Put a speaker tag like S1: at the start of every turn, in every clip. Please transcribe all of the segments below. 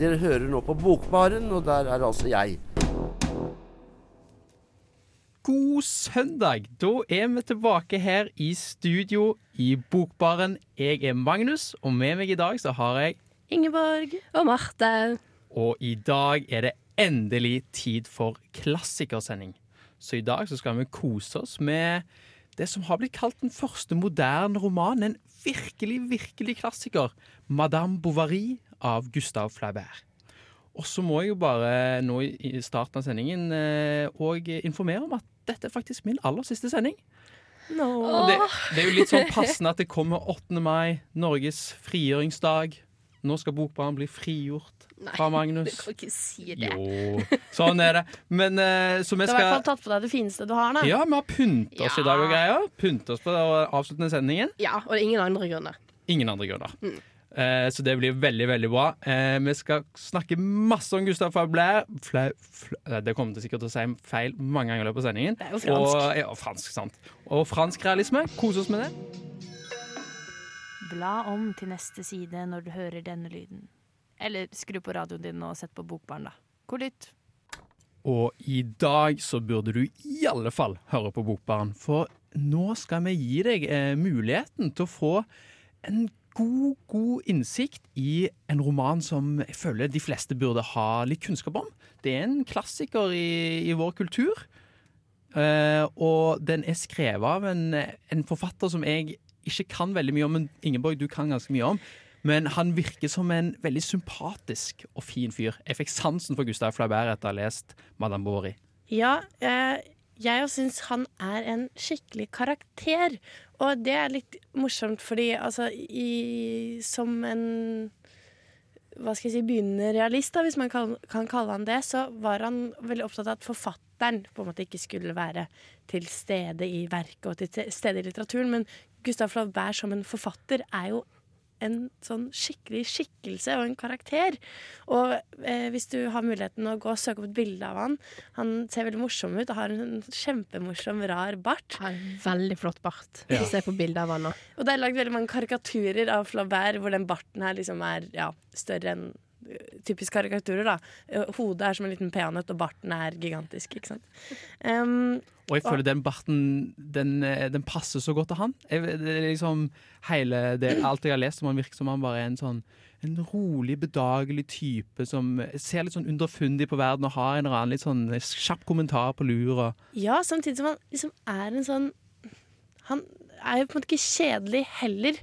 S1: dere hører nå på Bokbaren, og der er altså jeg.
S2: God søndag! Da er vi tilbake her i studio i Bokbaren. Jeg er Magnus, og med meg i dag så har jeg
S3: Ingeborg og Marte.
S2: Og i dag er det endelig tid for klassikersending. Så i dag så skal vi kose oss med det som har blitt kalt den første moderne romanen. En virkelig, virkelig klassiker. 'Madame Bovary' av Gustav Flaubert. Og så må jeg jo bare nå i starten av sendingen eh, og informere om at dette er faktisk min aller siste sending. No. det, det er jo litt sånn passende at det kommer 8. mai, Norges frigjøringsdag. Nå skal Bokbaren bli frigjort fra
S3: Du kan ikke si det.
S2: Jo, sånn er det. Men eh, så vi
S3: Du har i hvert fall tatt på deg det fineste du har, da.
S2: Ja, vi har pyntet oss i dag og greier. Pyntet oss på den avsluttende sendingen.
S3: Ja, og det er ingen andre grunner.
S2: Ingen andre grunner.
S3: Mm.
S2: Eh, så det blir veldig, veldig bra. Eh, vi skal snakke masse om Gustav Flaubert. Flau, flau, det kommer til sikkert til å si feil mange ganger i løpet av sendingen.
S3: Det er jo fransk.
S2: Og, ja, fransk, sant. Og fransk realisme. Kose oss med det.
S4: Bla om til neste side når du hører denne lyden. Eller skru på radioen din og sett på Bokbarn, da. God lytt.
S2: Og i dag så burde du i alle fall høre på Bokbarn, for nå skal vi gi deg eh, muligheten til å få en god, god innsikt i en roman som jeg føler de fleste burde ha litt kunnskap om. Det er en klassiker i, i vår kultur, Uh, og den er skrevet av en, en forfatter som jeg ikke kan veldig mye om, men Ingeborg, du kan ganske mye om. Men han virker som en veldig sympatisk og fin fyr. Jeg fikk sansen for Gustav Flaubert etter å ha lest Madame Bovary.
S3: Ja, eh, jeg òg syns han er en skikkelig karakter. Og det er litt morsomt, fordi altså i, Som en hva skal jeg si, begynnende realist, da, hvis man kan, kan kalle han det, så var han veldig opptatt av at forfatteren på en måte ikke skulle være til stede i verket og til stede i litteraturen. Men Gustav Flaubert som en forfatter er jo en sånn skikkelig skikkelse og en karakter. Og eh, hvis du har muligheten å gå og søke opp et bilde av han Han ser veldig morsom ut og har en kjempemorsom, rar bart.
S5: Har veldig flott bart.
S2: Ja.
S5: Se på bildet av han nå.
S3: Og det er lagd veldig mange karikaturer av Flaubert hvor den barten her liksom er ja, større enn Typisk karikaturer, da. Eh, Hodet er som en liten peanøtt, og barten er gigantisk. ikke sant? Um,
S2: Og jeg føler den barten den, eh, den passer så godt til han. Jeg, det er liksom hele det, Alt jeg har lest om han virker som han bare er en sånn en rolig, bedagelig type som ser litt sånn underfundig på verden og har en eller annen litt sånn kjapp kommentar på lur. Og,
S3: Ja, samtidig som han liksom er en sånn Han er jo på en måte ikke kjedelig heller.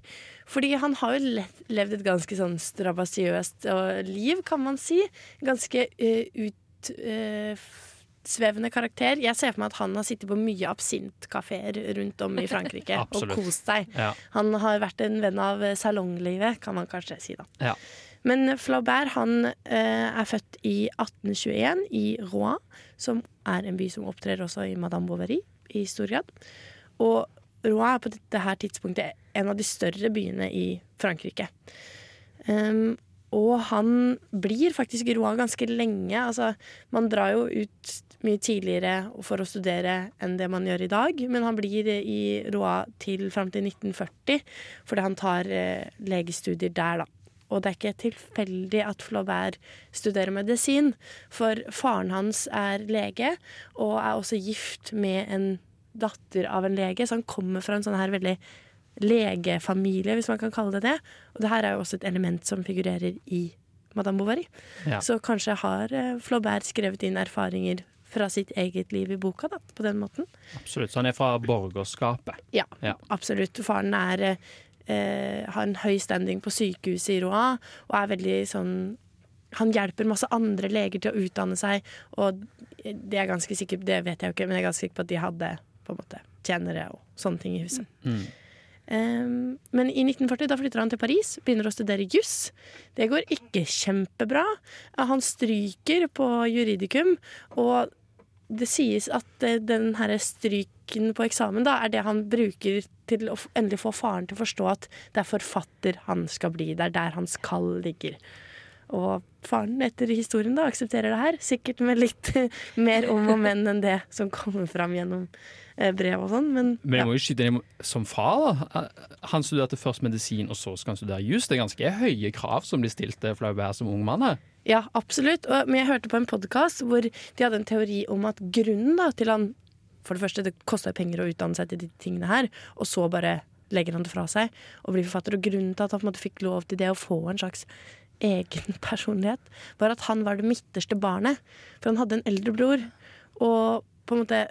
S3: Fordi han har jo levd et ganske sånn strabasiøst liv, kan man si. Ganske uh, utsvevende karakter. Jeg ser for meg at han har sittet på mye absintkafeer rundt om i Frankrike og kost seg.
S2: ja.
S3: Han har vært en venn av eh, salonglivet, kan man kanskje si da.
S2: Ja.
S3: Men Flaubert han eh, er født i 1821 i Rouen, som er en by som opptrer også i Madame Bovary i stor grad. Og Rouen er på dette her tidspunktet en av de større byene i Frankrike. Um, og han blir faktisk i Rouen ganske lenge. Altså, man drar jo ut mye tidligere for å studere enn det man gjør i dag, men han blir i Rouen til fram til 1940 fordi han tar eh, legestudier der, da. Og det er ikke tilfeldig at Flaubert studerer medisin, for faren hans er lege og er også gift med en datter av en lege, så han kommer fra en sånn her veldig legefamilie, hvis man kan kalle det det. Og det her er jo også et element som figurerer i Madame Bovary.
S2: Ja.
S3: Så kanskje har eh, Flaubert skrevet inn erfaringer fra sitt eget liv i boka, da, på den måten.
S2: Absolutt. Så han er fra borgerskapet.
S3: Ja,
S2: Ja.
S3: absolutt. Faren er, eh, har en høy standing på sykehuset i Roa, og er veldig sånn Han hjelper masse andre leger til å utdanne seg, og det er ganske sikkert, det vet jeg jo ikke, men jeg er ganske sikker på at de hadde på en måte tjenere og sånne ting i huset.
S2: Mm.
S3: Um, men i 1940 da flytter han til Paris, begynner å studere juss. Det går ikke kjempebra. Han stryker på juridikum, og det sies at eh, den her stryken på eksamen da, er det han bruker til å endelig få faren til å forstå at det er forfatter han skal bli. Det er der hans kall ligger. Og faren etter historien da aksepterer det her, sikkert med litt mer om og men enn det som kommer fram gjennom brev og sånn, men,
S2: Men jeg må jo skyte inn som far. da. Han studerte først medisin, og så skal han studere jus. Det er ganske høye krav som de stilte til Flaubert som ung mann. her.
S3: Ja, absolutt. Og, men jeg hørte på en podkast hvor de hadde en teori om at grunnen da, til han For det første, det koster penger å utdanne seg til de tingene her, og så bare legger han det fra seg og blir forfatter. Og grunnen til at han på en måte fikk lov til det, å få en slags egen personlighet, var at han var det midterste barnet. For han hadde en eldre bror, og på en måte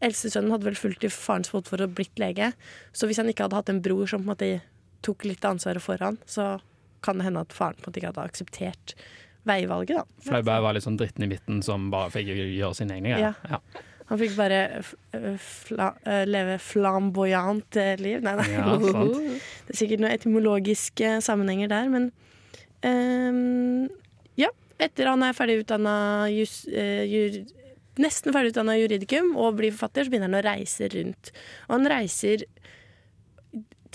S3: s- Eldstesønnen hadde vel fulgt i farens fotfor å blitt lege. Så hvis han ikke hadde hatt en bror som på en måte tok litt av ansvaret for han, så kan det hende at faren på en måte ikke hadde akseptert veivalget. da.
S2: Flauberg var litt sånn dritten i midten som bare fikk gjøre sine egne
S3: Ja.
S2: greier. Ja.
S3: Han fikk bare fla leve flamboyant eh, liv. Nei, nei.
S2: Ja.
S3: Det er sikkert noen etymologiske sammenhenger der, men um, Ja. Etter han er ferdig utdanna jus... uh, jur, nesten ferdig utdanna juridikum og blir forfatter, så begynner han å reise rundt. Og han reiser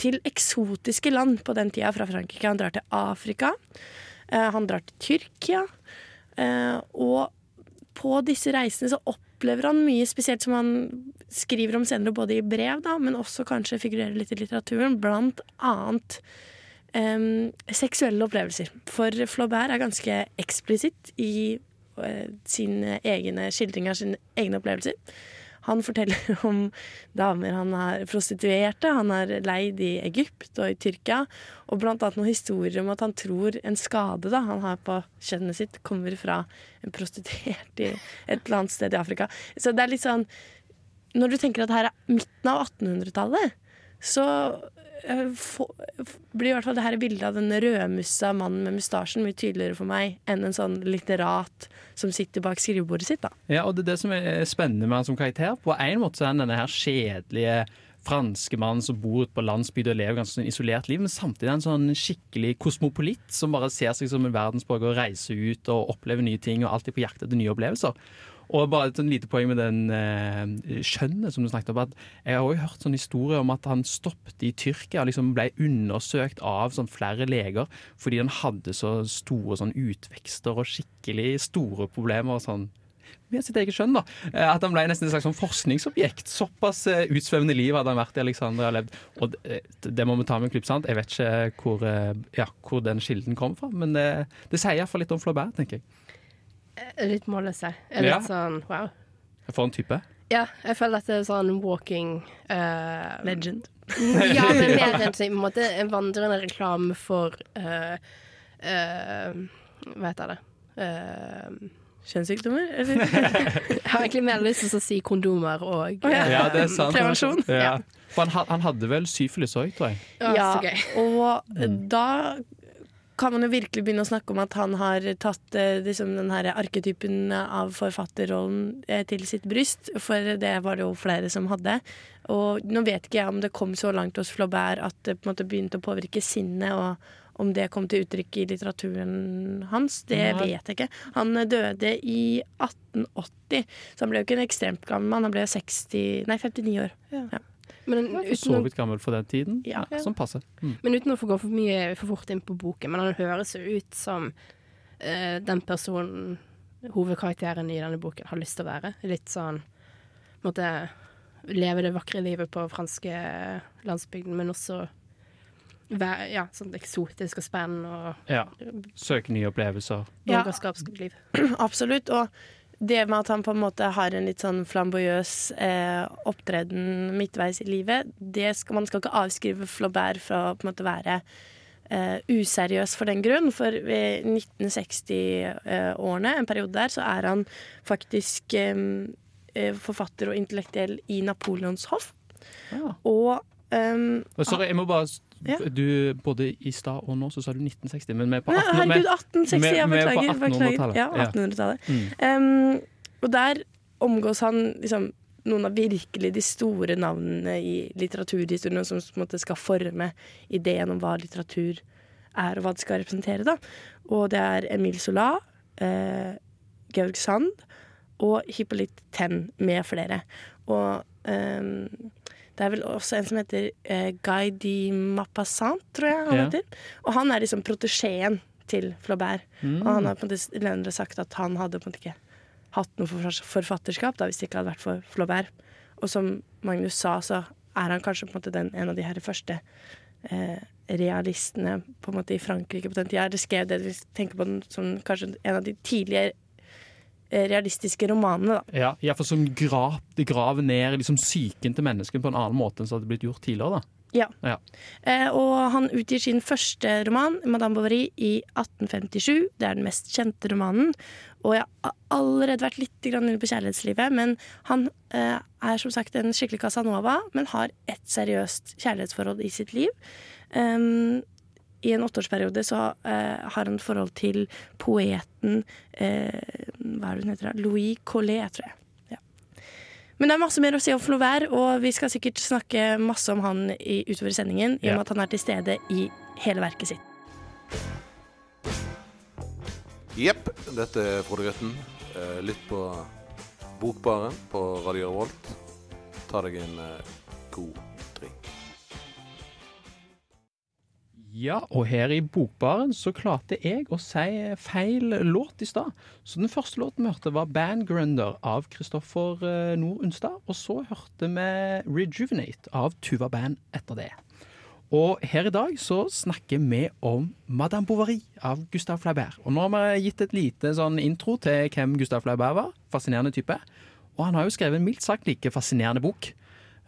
S3: til eksotiske land på den tida fra Frankrike. Han drar til Afrika. eh, han drar til Tyrkia. eh, og på disse reisene så opplever han mye spesielt som han skriver om senere, både i brev, da, men også kanskje figurerer litt i litteraturen, blant annet um, seksuelle opplevelser. For Flaubert er ganske eksplisitt i sine egne skildringer sine egne opplevelser. Han forteller om damer han har prostituerte, han har leid i Egypt og i Tyrkia. Og blant annet noen historier om at han tror en skade da, han har på kjønnet sitt, kommer fra en prostituert i et eller annet sted i Afrika. Så det er litt sånn Når du tenker at det her er midten av 1800-tallet, så eh, blir i hvert fall det her bildet av den rødmussa mannen med mustasjen mye tydeligere for meg enn en sånn litterat som sitter bak skrivebordet sitt. da.
S2: Ja, og det er det som er spennende med han som karakter. På en måte så er han denne her kjedelige franske mannen som bor på landsbygda og lever ganske sånn isolert liv, men samtidig er han sånn skikkelig kosmopolitt som bare ser seg som en verdensborger og reiser ut og opplever nye ting og alltid på jakt etter nye opplevelser. Og bare et sånn lite poeng med den eh, skjønnet som du snakket om. at Jeg har også hørt sånn historier om at han stoppet i Tyrkia liksom ble undersøkt av sånn flere leger fordi han hadde så store sånn utvekster og skikkelig store problemer. og sånn med sitt eget skjønn. da. Eh, At han ble nesten et slags sånn forskningsobjekt. Såpass eh, utsvevende liv hadde han vært i Alexandria og levd. Og det, det må vi ta med en klype sant. Jeg vet ikke hvor, eh, ja, hvor den kilden kom fra, men det, det sier iallfall litt om Flaubert, tenker jeg.
S5: Eh, Litt målløse. Jeg er
S2: Ja.
S5: Sånn wow.
S2: For en type.
S5: Ja, jeg føler at det er sånn walking uh,
S3: Legend.
S5: Ja, men mer enn på en måte en vandrende reklame for uh, uh, Hva heter det? Uh,
S3: Kjønnssykdommer?
S5: Jeg har egentlig mer lyst til å si kondomer og
S3: Å, ja.
S2: Ja, det er sant.
S3: Prevensjon.
S2: Ja. For han, han hadde vel syfilis òg, tror jeg.
S5: Ja,
S3: og da kan man jo virkelig begynne å snakke om at han har tatt eh, liksom, den her arketypen av forfatterrollen eh, til sitt bryst, for det var det jo flere som hadde. Og nå vet ikke jeg om det kom så langt hos Flaubert at det på en måte begynte å påvirke sinnet, og om det kom til uttrykk i litteraturen hans, det
S2: Nei.
S3: vet jeg ikke. Han eh, døde i 1880, så han ble jo ikke en ekstremt gammel mann, han ble jo 60, nei, 59 år. Ja.
S5: Men uten,
S2: så vidt gammel for den tiden.
S3: Ja.
S2: Ja, Som passer. Mm.
S5: men uten å få gå for mye for fort inn på boken. Men han høres jo ut som uh, den personen hovedkarakteren i denne boken har lyst til å være. Litt sånn måtte leve det vakre livet på franske landsbygden, men også være ja, sånn eksotisk og spennende og
S2: Ja. Søke nye opplevelser.
S3: Ja.
S5: borgerskapsliv.
S3: Absolutt. Og det med at han på en måte har en litt sånn flamboyøs eh, opptreden midtveis i livet, det skal, man skal ikke avskrive Flaubert fra å på en måte være eh, useriøs for den grunn. For ved 1960-årene, en periode der, så er han faktisk eh, eh, forfatter og intellektuell i Napoleons hoff.
S2: Ja.
S3: Og
S2: Og Sorry, jeg må bare
S3: Ja.
S2: du, Både i stad og nå så sa du 1960, men vi er på 18
S3: herregud, 1860, ja,
S2: vi- vi er på
S3: beklager. beklager.
S2: 1800-tallet.
S3: Ja,
S2: Ja.
S3: 1800-tallet.
S2: Mm.
S3: Um, og der omgås han liksom noen av virkelig de store navnene i litteraturhistorien som måte skal forme ideen om hva litteratur er, og hva det skal representere. da. Og det er Emil Sola, eh, Georg Sand og Hippolyte Tenn med flere. Og ehm, det er vel også en som heter eh, Guy de Mappassant, tror jeg han
S6: Ja.
S3: heter. Og han er liksom protesjeen til Flaubert.
S6: Mm.
S3: Og han har på en måte lenere sagt at han hadde på en måte ikke hatt noe forfatterskap da, hvis det ikke hadde vært for Flaubert. Og som Magnus sa, så er han kanskje på en måte den, en av de her første eh, realistene på en måte i Frankrike på den tida. Det skrev det vi tenker på den som kanskje en av de tidlige eh, realistiske romanene. da.
S2: Ja, Iallfall som grav, det graver ned liksom, psyken til mennesket på en annen måte enn som hadde blitt gjort tidligere. da.
S3: Ja.
S2: Ja.
S3: Eh, og han utgir sin første roman, 'Madame Bovary', i 1857. Det er den mest kjente romanen. Og jeg har allerede vært litt inne på kjærlighetslivet, men han eh, er som sagt en skikkelig Casanova, men har et seriøst kjærlighetsforhold i sitt liv. Um, I en åtteårsperiode så eh, har han forhold til poeten eh, Hva er det hun heter? da? Louis Collet, tror jeg. Ja. Men det er masse mer å si om Flaubert, og vi skal sikkert snakke masse om han i, utover i sendingen, i og med at han er til stede i hele verket sitt.
S7: Jepp, dette er Frode Grøtten. Eh, Lytt på Bokbaren på Radio Revolt. Ta deg en eh, god
S2: Ja, og her i Bokbaren så klarte jeg å si feil låt i stad. Så den første låten vi hørte var Bandgrunder av Kristoffer eh, Nord Unstad. Og så hørte vi Rejuvenate av Tuva Band etter det. Og her i dag så snakker vi om Madame Bovary av Gustav Flaubert. Og nå har vi gitt et lite sånn intro til hvem Gustav Flaubert var. Fascinerende type. Og han har jo skrevet en mildt sagt like fascinerende bok.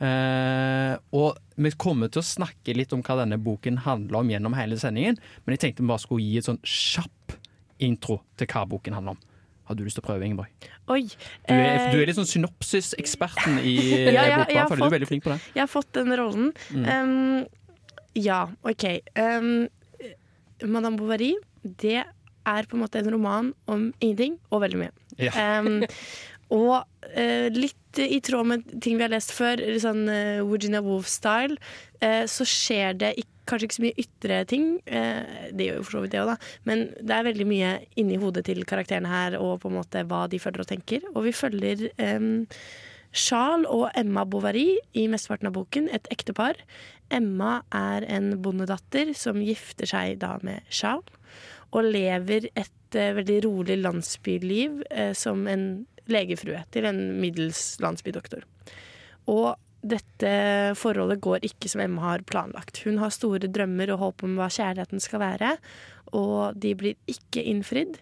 S2: Eh, og vi kommer til å snakke litt om hva denne boken handler om gjennom hele sendingen, men jeg tenkte vi bare skulle gi et sånn kjapp intro til hva boken handler om. Har du lyst til å prøve, Ingeborg?
S3: Oi.
S2: Du er,
S3: eh,
S2: du er litt sånn synopsis-eksperten i
S3: Ja, ja, jeg
S2: Bokbaren,
S3: har
S2: for du er
S3: fått-
S2: veldig flink på det.
S3: Jeg har fått den rollen.
S2: Mm.
S3: Um, ja, OK. Um, Madame Bovary, det er på en måte en roman om ingenting og veldig mye.
S6: Ja.
S3: Um, og uh, litt i tråd med ting vi har lest før, sånn uh, Virginia Woolf-style, uh, så skjer det ikke, kanskje ikke så mye ytre ting. eh, det gjør jo for så vidt det òg, da. Men det er veldig mye inni hodet til karakterene her, og på en måte hva de føler og tenker. Og vi følger um, Charles og Emma Bovary i mesteparten av boken, et ektepar. Emma er en bondedatter som gifter seg da med Charles, og lever et veldig rolig landsbyliv eh, som en legefrue til en middels landsbydoktor. Og dette forholdet går ikke som Emma har planlagt. Hun har store drømmer og håp om hva kjærligheten skal være, og de blir ikke innfridd.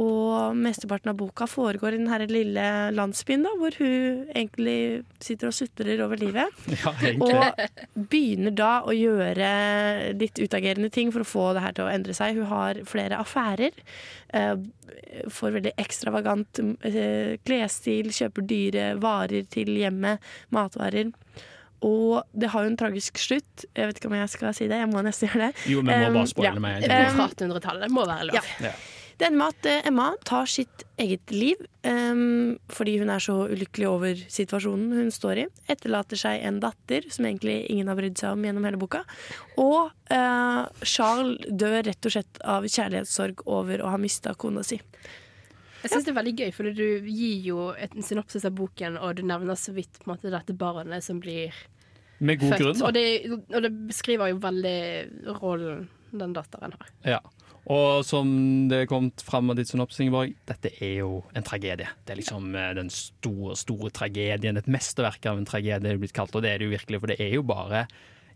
S3: Og mesteparten av boka foregår i den her lille landsbyen, da, hvor hun egentlig sitter og sutrer over livet.
S2: Ja.
S3: Og begynner da å gjøre litt utagerende ting for å få det her til å endre seg. Hun har flere affærer. eh, Får veldig ekstravagant eh, klesstil, kjøper dyre varer til hjemmet, matvarer. Og det har jo en tragisk slutt. Jeg vet ikke om jeg skal si det. Jeg må nesten gjøre det.
S2: Jo, men må
S3: Um,
S2: bare spoile
S3: ja.
S2: meg.
S5: Det er
S3: Um,
S5: fra 1800-tallet. Må være lov.
S3: ja. Det ender med at eh, Emma tar sitt eget liv um, fordi hun er så ulykkelig over situasjonen hun står i. Etterlater seg en datter som egentlig ingen har brydd seg om gjennom hele boka. Og uh, Charles dør rett og slett av kjærlighetssorg over å ha mista kona si.
S5: Jeg syns det er veldig gøy, for du gir jo et- en synopsis av boken, og du nevner så vidt på en måte, dette barnet som blir
S2: Med god
S5: født.
S2: grunn, da.
S5: Og det, og det beskriver jo veldig rollen den datteren har.
S2: Ja. Og som det kom fram av ditt synopsis, Ingeborg, dette er jo en tragedie. Det er liksom eh, den store, store tragedien. Et mesterverk av en tragedie det er blitt kalt, og det er det jo virkelig. For det er jo bare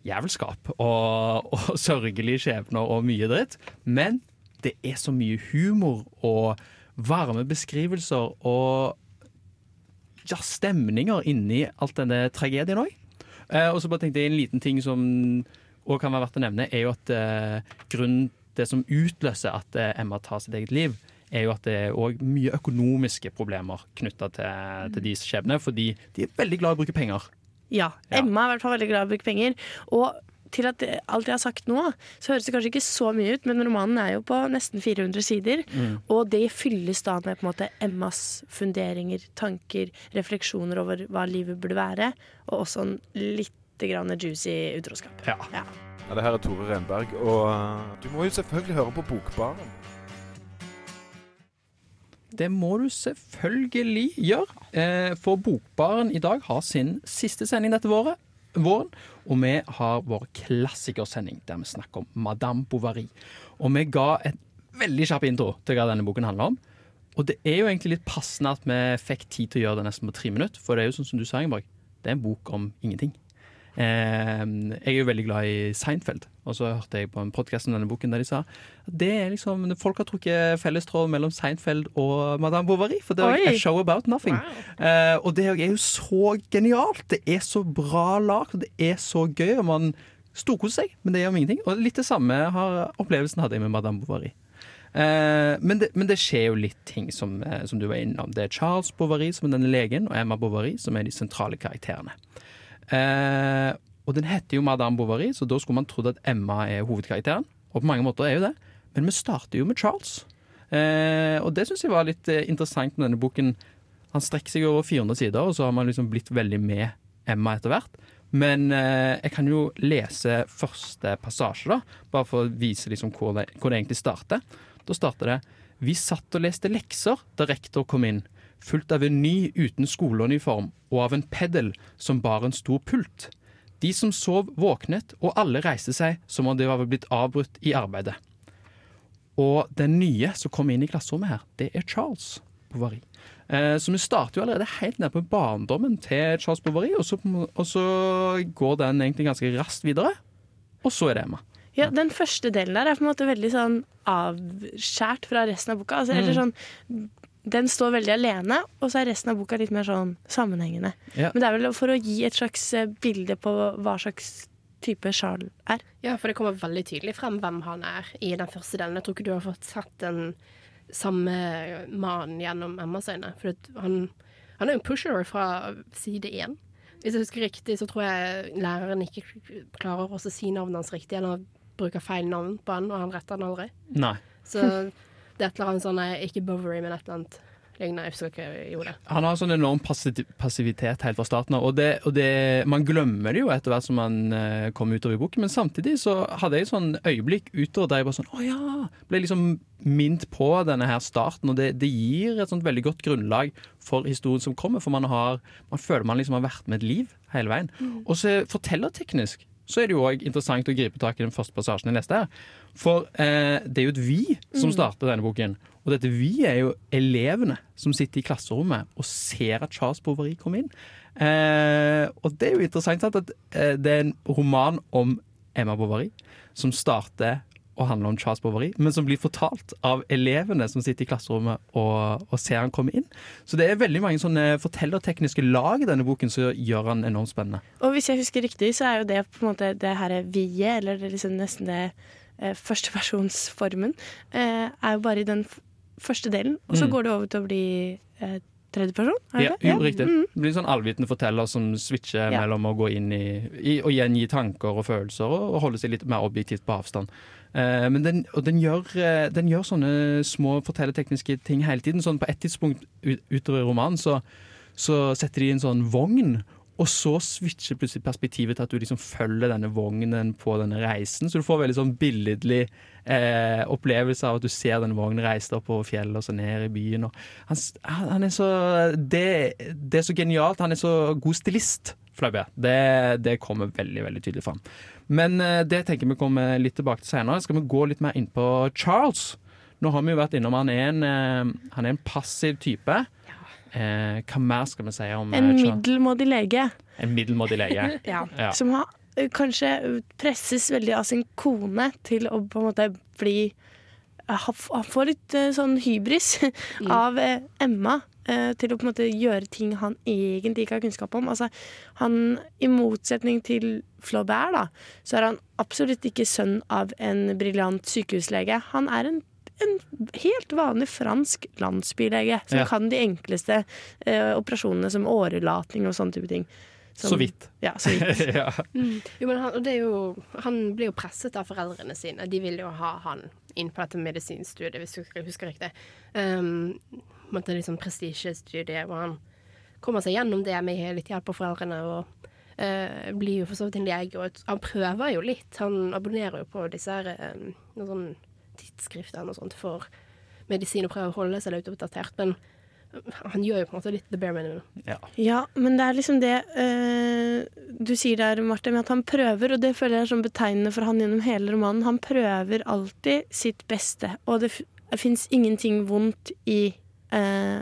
S2: jævelskap og, og sørgelige skjebner og mye dritt. Men det er så mye humor og varme beskrivelser og ja, stemninger inni alt denne tragedien òg. Eh, og så bare tenkte jeg en liten ting som også kan være verdt å nevne, er jo at eh, grunnen det som utløser at eh, Emma tar sitt eget liv, er jo at det er òg mye økonomiske problemer knytta til, til deres skjebne, fordi de er veldig glad i å bruke penger.
S3: Ja. Emma er i hvert fall veldig glad i å bruke penger. Og til at alt jeg har sagt nå, så høres det kanskje ikke så mye ut, men romanen er jo på nesten 400 sider.
S6: Mm.
S3: Og det fylles da med på en måte Emmas funderinger, tanker, refleksjoner over hva livet burde være, og også en litt grann juicy utroskap.
S2: Ja.
S3: Ja.
S6: Ja, det her er Tore Renberg, og uh, du må jo selvfølgelig høre på Bokbaren.
S2: Det må du selvfølgelig gjøre. Eh, For Bokbaren i dag har sin siste sending dette våren. Og vi har vår klassikersending der vi snakker om Madame Bovary. Og vi ga et veldig kjapp intro til hva denne boken handler om. Og det er jo egentlig litt passende at vi fikk tid til å gjøre det nesten på tre minutter. For det er jo sånn som du sa, Ingeborg, det er en bok om ingenting. Eh, jeg er jo veldig glad i Seinfeld, og så hørte jeg på en podkast om denne boken der de sa at det er liksom, folk har trukket fellestråd mellom Seinfeld og Madame Bovary. For det er
S3: Oi.
S2: a show about nothing. Eh, og det er jo så genialt. Det er så bra lagd, det er så gøy. Og man storkoser seg, men det gjør ingenting. Og litt det samme har opplevelsen hadde jeg med Madame Bovary. Eh, men, det, men det skjer jo litt ting som, eh, som du var innom. Det er Charles Bovary som er denne legen, og Emma Bovary som er de sentrale karakterene. Eh, og den heter jo Madame Bovary, så da skulle man trodd at Emma er hovedkarakteren. Og på mange måter er jo det. Men vi starter jo med Charles. Eh, og det syns jeg var litt eh, interessant med denne boken. Han strekker seg over 400 sider, og så har man liksom blitt veldig med Emma etter hvert. Men eh, jeg kan jo lese første passasje, da, bare for å vise liksom hvor, det, hvor det egentlig starter. Da starter det Vi satt og leste lekser da rektor kom inn, fulgt av en ny uten skoleuniform og av en peddel som bar en stor pult. De som sov, våknet, og alle reiste seg som om de var blitt avbrutt i arbeidet. Og den nye som kom inn i klasserommet her, det er Charles Bovary. Eh, så vi starter jo allerede helt nede på barndommen til Charles Bovary, og så, og så går den egentlig ganske raskt videre. Og så er det Emma.
S3: Ja, Den første delen der er på en måte veldig sånn avskjært fra resten av boka. Altså,
S2: Mm.
S3: eller sånn, den står veldig alene, og så er resten av boka litt mer sånn sammenhengende.
S5: Ja.
S3: Men det er vel for å gi et slags eh, bilde på hva slags type Charles er.
S5: Ja, for det kommer veldig tydelig frem hvem han er i den første delen. Jeg tror ikke du har fått sett den samme mannen gjennom Emmas øyne. For han, han er jo en pusher fra side én. Hvis jeg husker riktig, så tror jeg læreren ikke klarer å si navnet hans riktig, eller bruker feil navn på han, og han retter han aldri.
S2: Nei.
S5: Så det er et eller annet sånn Ikke Bovary, men et eller annet lignende. Jeg husker ikke jeg gjorde.
S2: Han har sånn enorm passivitet helt fra starten av, og, det, og det, man glemmer det jo etter hvert som man uh, kommer utover i boken, men samtidig så hadde jeg et sånn øyeblikk utover der jeg bare sånn Å ja! Ble liksom minnet på denne her starten, og det, det gir et sånt veldig godt grunnlag for historien som kommer, for man har Man føler man liksom har vært med et liv hele veien. Og så fortellerteknisk så er det jo òg interessant å gripe tak i den første passasjen jeg leste her. For eh, det er jo et vi som
S3: Mm.
S2: starter denne boken. Og dette vi er jo elevene som sitter i klasserommet og ser at Charles Bovary kommer inn. Eh, og det er jo interessant sant, at eh, det er en roman om Emma Bovary som starter å handle om Charles Bovary, men som blir fortalt av elevene som sitter i klasserommet og, og ser han komme inn. Så det er veldig mange sånne fortellertekniske lag i denne boken som gjør han enormt spennende.
S3: Og hvis jeg husker riktig, så er jo det på en måte det her vi-et, eller liksom nesten det eh, førstepersonsformen, eh, er jo bare i den første delen. Og så
S2: Mm.
S3: går det over til å bli eh, tredjeperson. er
S2: Ja,
S3: det?
S2: jo, riktig.
S3: Mm.
S2: Det blir en sånn allvitende forteller som switcher
S3: Ja.
S2: mellom å gå inn i, i og gjengi tanker og følelser og, og holde seg litt mer objektivt på avstand. Eh, men den, og den gjør, eh, den gjør sånne små fortellertekniske ting hele tiden. Sånn på et tidspunkt ut, utover romanen så, så setter de en sånn vogn. Og så switcher plutselig perspektivet til at du liksom følger denne vognen på denne reisen. Så du får veldig sånn billedlig eh, opplevelse av at du ser denne vognen reise opp over fjellet og så ned i byen. Han, han er så det, det er så genialt. Han er så god stilist, Flaubert. Det, det kommer veldig veldig tydelig fram. Men eh, det tenker vi kommer litt tilbake til senere. Skal vi gå litt mer inn på Charles? Nå har vi jo vært innom han er en, eh, han er en passiv type. Eh, hva mer skal vi si om eh,
S3: En
S2: Charles?
S3: middelmådig lege.
S2: En middelmådig lege.
S3: Ja.
S2: Ja.
S3: Som har, eh, kanskje presses veldig av sin kone til å på en måte bli eh, Han får litt eh, sånn hybris av eh, Emma. eh, Til å på en måte gjøre ting han egentlig ikke har kunnskap om. Altså, han, I motsetning til Flaubert, da, så er han absolutt ikke sønn av en briljant sykehuslege. Han er en, en helt vanlig fransk landsbylege som
S8: Ja.
S3: kan de enkleste eh, operasjonene som årelatning og sånne type ting. som-
S2: Så vidt.
S3: Ja, så vidt.
S2: ja.
S5: Mm. Jo, men han, og det er jo, han blir jo presset av foreldrene sine. De vil jo ha han inn på dette medisinstudiet, hvis du husker, riktig. Um, det er liksom prestisjestudiet hvor han kommer seg gjennom det med litt hjelp av foreldrene. og uh, blir jo for så vidt en lege, og han prøver jo litt. Han abonnerer jo på disse her, um, noen sånn tidsskriftene og sånt for medisin og prøver å holde seg litt oppdatert. Men han gjør jo på en måte litt the bare minimum.
S3: Ja, men det er liksom det uh, du sier der, Martin, med at han prøver, og det føler jeg er sånn betegnende for han gjennom hele romanen. Han prøver alltid sitt beste, og det fins ingenting vondt i eh,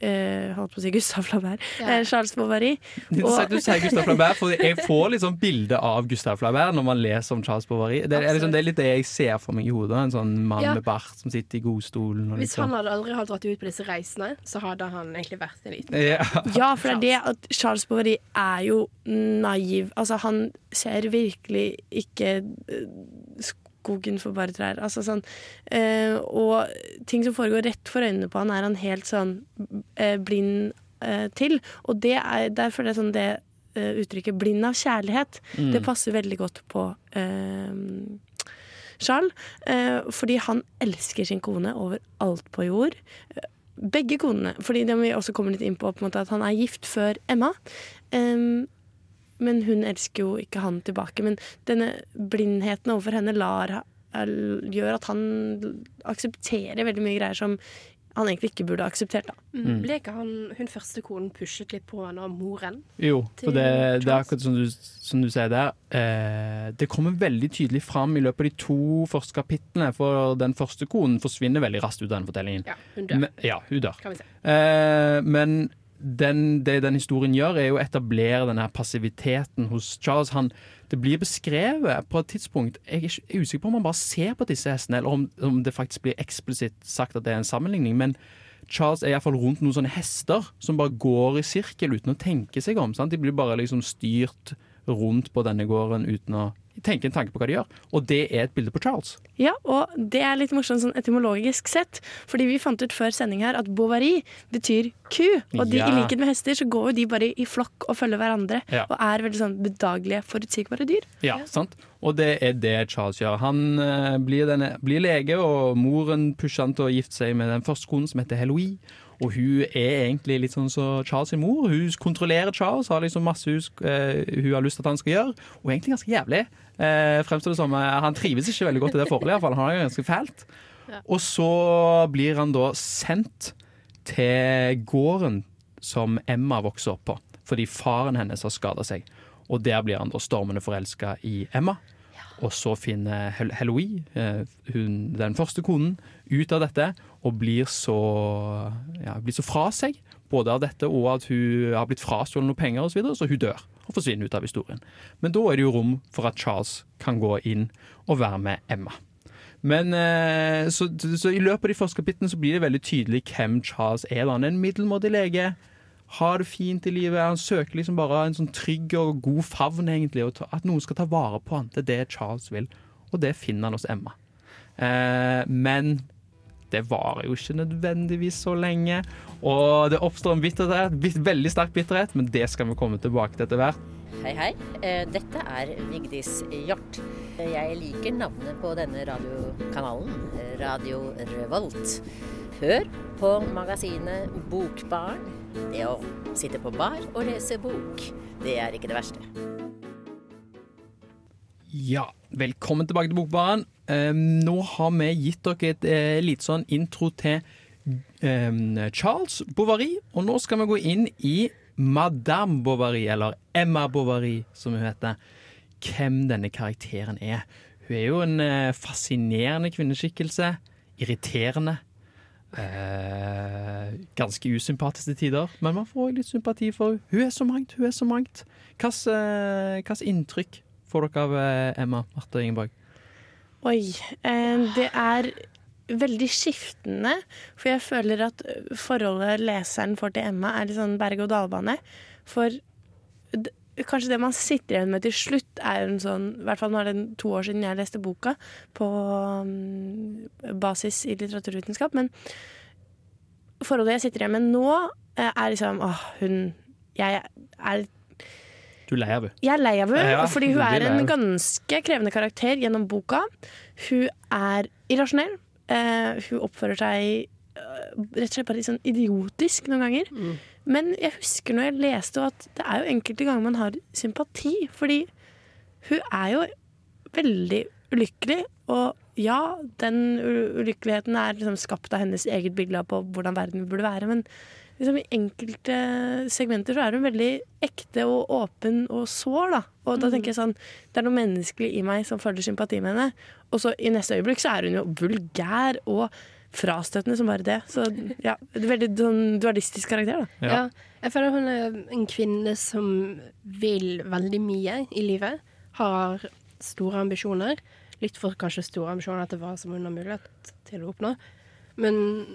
S3: eh, holdt på å si Gustav Flaubert.
S5: Ja.
S3: Eh, Charles Bovary.
S2: Er du sier Gustav Flaubert, for jeg får sånn bilde av Gustav Flaubert når man leser om Charles Bovary. Det er, liksom, det er litt det jeg ser for meg i hodet. En sånn mann
S5: Ja.
S2: med bart som sitter i godstolen. Og
S5: Hvis
S2: liksom.
S5: han hadde aldri hadde dratt ut på disse reisene, så hadde han egentlig vært en liten
S2: Ja.
S3: Ja, for det er det at Charles Bovary er jo naiv. Altså, han ser virkelig ikke eh, skogen for bare trær. Altså sånn eh, Og ting som foregår rett for øynene på han, er han helt sånn eh, blind eh, til. Og det er derfor det er sånn det eh, uttrykket 'blind av kjærlighet',
S8: Mm.
S3: det passer veldig godt på eh, Charles. Eh, fordi han elsker sin kone over alt på jord. Begge konene. Fordi det må vi også komme litt inn på, på måte, at han er gift før Emma. Em, men hun elsker jo ikke han tilbake. Men denne blindheten overfor henne lar, gjør at han aksepterer veldig mye greier som han egentlig ikke burde akseptert. Da.
S5: Mm. Ble ikke han, hun første konen pushet litt på henne av moren?
S2: Jo, for det, det er akkurat som du, som du sier der. Eh, det kommer veldig tydelig fram i løpet av de to første kapitlene, for den første konen forsvinner veldig raskt ut av den fortellingen.
S5: Ja, hun dør.
S2: Men, ja, hun dør.
S5: Kan vi se.
S2: Eh, men den, det den historien gjør, er å etablere denne passiviteten hos Charles. Han, det blir beskrevet på et tidspunkt Jeg er ikke- er usikker på om han bare ser på disse hestene, eller om, om det faktisk blir eksplisitt sagt at det er en sammenligning. Men Charles er iallfall rundt noen sånne hester som bare går i sirkel uten å tenke seg om. Sant? De blir bare liksom styrt rundt på denne gården uten å tenke en tanke på hva de gjør. Og det er et bilde på Charles.
S3: Ja, og det er litt morsomt sånn etymologisk sett. Fordi vi fant ut før sending her at bovary betyr ku. Og de,
S2: Ja.
S3: i likhet med hester så går jo de bare i flokk og følger hverandre.
S2: Ja.
S3: Og er veldig sånn bedagelige, forutsigbare dyr.
S2: Ja, sant? Og det er det Charles gjør. Han eh, blir, denne, blir lege, og moren pusher han til å gifte seg med den første konen, som heter Heloise. Og hun er egentlig litt sånn som Charles sin mor. Hun kontrollerer Charles, har liksom masse hun, sk- eh, hun har lyst til at han skal gjøre. Og egentlig ganske jævlig. Uh, fremstår det som uh, Han trives ikke veldig godt i det forholdet, iallfall. Han har det ganske fælt.
S5: Ja.
S2: Og så blir han da sendt til gården som Emma vokser opp på, fordi faren hennes har skada seg. Og der blir han da stormende forelska i Emma. Og så finner Hel Heloise, eh, hun, den første konen, ut av dette og blir så, ja, blir så fra seg. Både av dette og at hun har blitt frastjålet noen penger osv., så, videre, så hun dør og forsvinner ut av historien. Men da er det jo rom for at Charles kan gå inn og være med Emma. Men eh, så, så i løpet av de første kapitlene så blir det veldig tydelig hvem Charles er. Han er en middelmådig lege. Har det fint i livet. Han søker liksom bare en sånn trygg og god favn, egentlig. Og at noen skal ta vare på han. Det er det Charles vil. Og det finner han hos Emma. Eh, men det varer jo ikke nødvendigvis så lenge. Og det oppstår en bitterhet, veldig sterk bitterhet, men det skal vi komme tilbake til etter hvert.
S8: Hei, hei. Eh, Dette er Vigdis Hjort. Jeg liker navnet på denne radiokanalen, Radio Revolt. Hør på magasinet Bokbarn. Det å sitte på bar og lese bok, det er ikke det verste.
S2: Ja, velkommen tilbake til Bokbaren. Um, nå har vi gitt dere et eh, litt sånn intro til um, Charles Bovary, og nå skal vi gå inn i Madame Bovary, eller Emma Bovary, som hun heter. Hvem denne karakteren er. Hun er jo en eh, fascinerende kvinneskikkelse. Irriterende. Eh, ganske usympatisk til tider, men man får litt sympati for henne. Hun er så mangt, hun er så mangt. Hvilket inntrykk får dere av eh, Emma Marte Ingeborg?
S3: Oi. Eh, det er veldig skiftende, for jeg føler at forholdet leseren får til Emma, er litt sånn berg-og-dal-bane. For kanskje det man sitter igjen med til slutt, er en sånn I hvert fall nå er det to år siden jeg leste boka på mm, basis i litteraturvitenskap, men forholdet jeg sitter igjen med nå, eh, er liksom åh, hun Jeg er
S2: Du er lei av henne.
S3: Jeg er lei av henne,
S2: Ja,
S3: fordi hun er en ganske krevende karakter gjennom boka. Hun er irrasjonell. Uh, hun oppfører seg uh, rett og slett bare litt sånn idiotisk noen ganger. Men jeg husker når jeg leste at det er jo enkelte ganger man har sympati, fordi hun er jo veldig ulykkelig. Og ja, den ulykkeligheten er liksom skapt av hennes eget bilde på hvordan verden burde være, men liksom i enkelte segmenter så er hun veldig ekte og åpen og sår, da. Og da
S5: Mhm.
S3: tenker jeg sånn, det er noe menneskelig i meg som føler sympati med henne. Og så i neste øyeblikk så er hun jo vulgær og frastøtende som bare det. Så ja, veldig sånn dualistisk karakter, da.
S5: Ja. Jeg føler hun er en kvinne som vil veldig mye i livet. Har store ambisjoner. Litt for kanskje store ambisjoner etter hva som hun har mulighet til å oppnå. Men,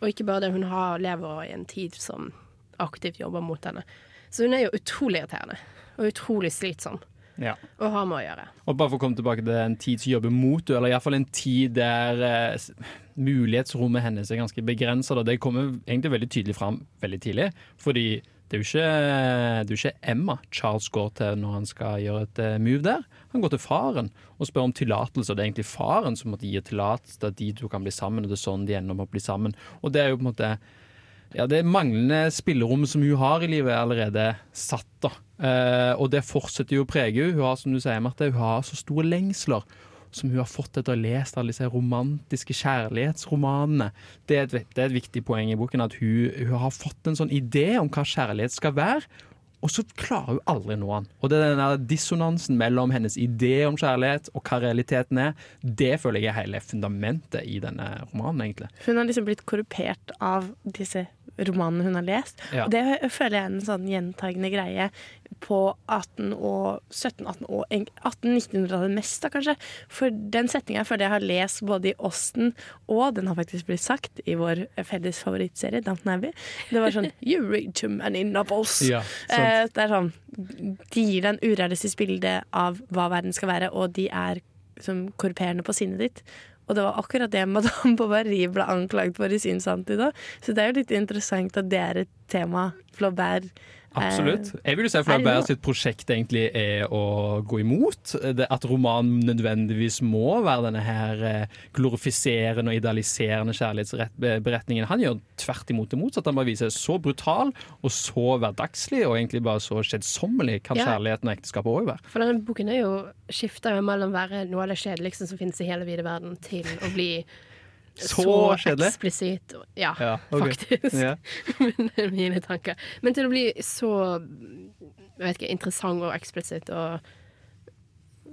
S5: og ikke bare det, hun har, lever i en tid som aktivt jobber mot henne. Så hun er jo utrolig irriterende. Og utrolig slitsom
S2: Ja.
S5: Og har med å gjøre.
S2: Og bare for å komme tilbake til en tid som jobber mot henne, eller iallfall en tid der eh, mulighetsrommet hennes er ganske begrensa. Det kommer egentlig veldig tydelig fram veldig tidlig. Fordi det er jo ikke, det er ikke Emma Charles går til når han skal gjøre et eh, move der. Han går til faren og spør om tillatelse. Det er egentlig faren som måtte gi tillatelse til at de to kan bli sammen, og det er sånn de ender med å bli sammen. Og det er jo på en måte ja, det manglende spillerommet som hun har i livet, er allerede satt. da. Eh, og det fortsetter jo å prege henne. Hun har som du sier, Marte, hun har så store lengsler som hun har fått etter å ha lest alle disse romantiske kjærlighetsromanene. Det er, et, det er et viktig poeng i boken, at hun, hun har fått en sånn idé om hva kjærlighet skal være. Og så klarer hun aldri nå han. Og det er den dissonansen mellom hennes idé om kjærlighet og hva realiteten er, det føler jeg er hele fundamentet i denne romanen, egentlig.
S3: Hun har liksom blitt korrupert av disse romanene hun har lest.
S2: Ja.
S3: Og det føler jeg er en sånn gjentagende greie på 18- og 1700- 18- og 1800-1900-tallet mest, da kanskje. For den setninga føler jeg har lest både i Austen, og den har faktisk blitt sagt i vår felles favorittserie, Downton Abbey. Det var sånn You read too many novels.
S2: Ja,
S3: eh, det er sånn De gir deg en urealistisk bilde av hva verden skal være, og de er som korrumperende på sinnet ditt. Og det var akkurat det Madame Bovary ble anklaget for i sin samtid òg. Så det er jo litt interessant at det er et tema Flaubert
S2: Absolutt. Jeg vil jo si for
S3: meg
S2: sitt prosjekt egentlig er å gå imot. Det, at romanen nødvendigvis må være denne her eh, glorifiserende og idealiserende kjærlighetsberetningen. Han gjør tvert imot det motsatte. Han bare viser så brutal og så hverdagslig og egentlig bare så skjedsommelig kan
S5: Ja.
S2: kjærligheten og ekteskapet òg være.
S5: For denne boken er jo, skifter mellom å være noe av det kjedeligste som finnes i hele vide verden, til å bli
S2: Så
S5: så, eksplisitt. Ja,
S2: Ja, okay.
S5: faktisk.
S2: Ja.
S5: Men det er mine tanker. Men til å bli så jeg vet ikke, interessant og eksplisitt og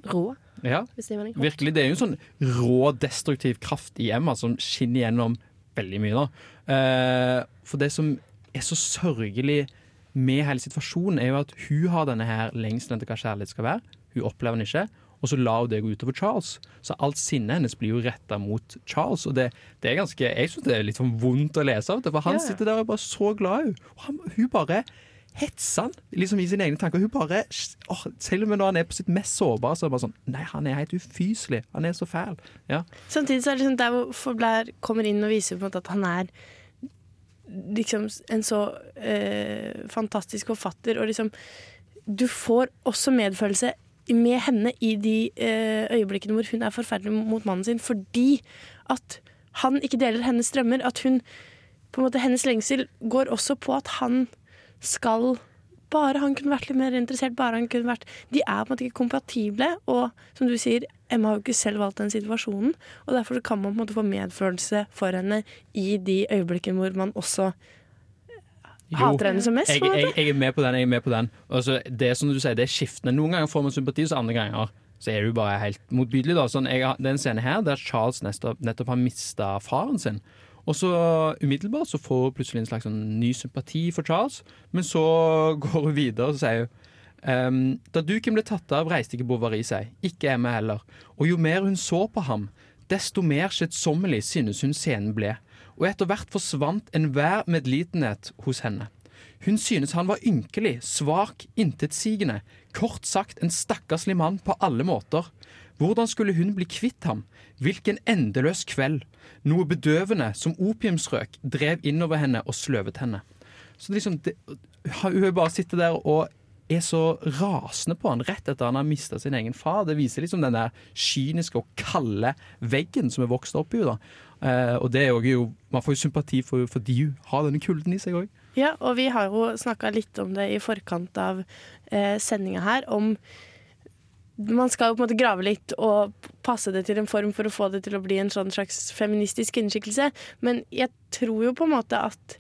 S5: rå,
S2: Ja,
S5: det
S2: virkelig. Det er jo en sånn rå, destruktiv kraft i Emma som skinner gjennom veldig mye. da. Eh, for det som er så sørgelig med hele situasjonen, er jo at hun har denne her lengselen etter hva kjærlighet skal være. Hun opplever den ikke. Og så la hun det gå utover Charles. Så alt sinnet hennes blir jo retta mot Charles. Og det, det er ganske, jeg syns det er litt sånn vondt å lese av det, for han
S5: yeah.
S2: sitter der og er bare så glad i. Og han, hun bare hetser han liksom i sine egne tanker. Hun bare, åh, Selv om når han er på sitt mest sårbare, så er det bare sånn Nei, han er helt ufyselig. Han er så fæl. Ja.
S3: Samtidig så er det sånn der hvor Flaubert kommer inn og viser på en måte at han er liksom en så øh, fantastisk forfatter, og liksom Du får også medfølelse med henne i de eh, øyeblikkene hvor hun er forferdelig mot mannen sin, fordi at han ikke deler hennes drømmer. At hun måte Hennes lengsel går også på at han skal bare han kunne vært litt mer interessert. bare han kunne vært De er på en måte ikke kompatible. Og som du sier, Emma har jo ikke selv valgt den situasjonen. Og derfor kan man på en måte få medfølelse for henne i de øyeblikkene hvor man også
S2: Jo,
S3: hater henne som mest.
S2: Jeg, jeg, jeg er med på den. jeg er med på den altså, Det er som du sier, det er skiftende. Noen ganger får man sympati, så andre ganger så er du bare helt motbydelig. Da. Sånn, jeg, det er en scene her der Charles nettopp, nettopp har mista faren sin. Og så umiddelbart så får hun plutselig en slags sånn, ny sympati for Charles, men så går hun videre og sier hun Um, Da duken ble tatt av, reiste ikke Bovary seg, ikke Emma heller, og jo mer hun så på ham, desto mer skjedsommelig synes hun scenen ble, og etter hvert forsvant enhver medlidenhet hos henne. Hun synes han var ynkelig, svak, intetsigende, kort sagt en stakkarslig mann på alle måter. Hvordan skulle hun bli kvitt ham? Hvilken endeløs kveld. Noe bedøvende som opiumsrøk drev innover henne og sløvet henne. Så liksom, det, hun bare sitter der og er så rasende på han rett etter han har mista sin egen far. Det viser liksom den der kyniske og kalde veggen som er vokst opp i henne. Uh, og det er jo, man får jo sympati for, for de har denne kulden i seg òg.
S3: Ja, og vi har jo snakka litt om det i forkant av eh, sendinga her, om man skal jo på en måte grave litt og passe det til en form for å få det til å bli en sånn slags feministisk innskikkelse, Men jeg tror jo på en måte at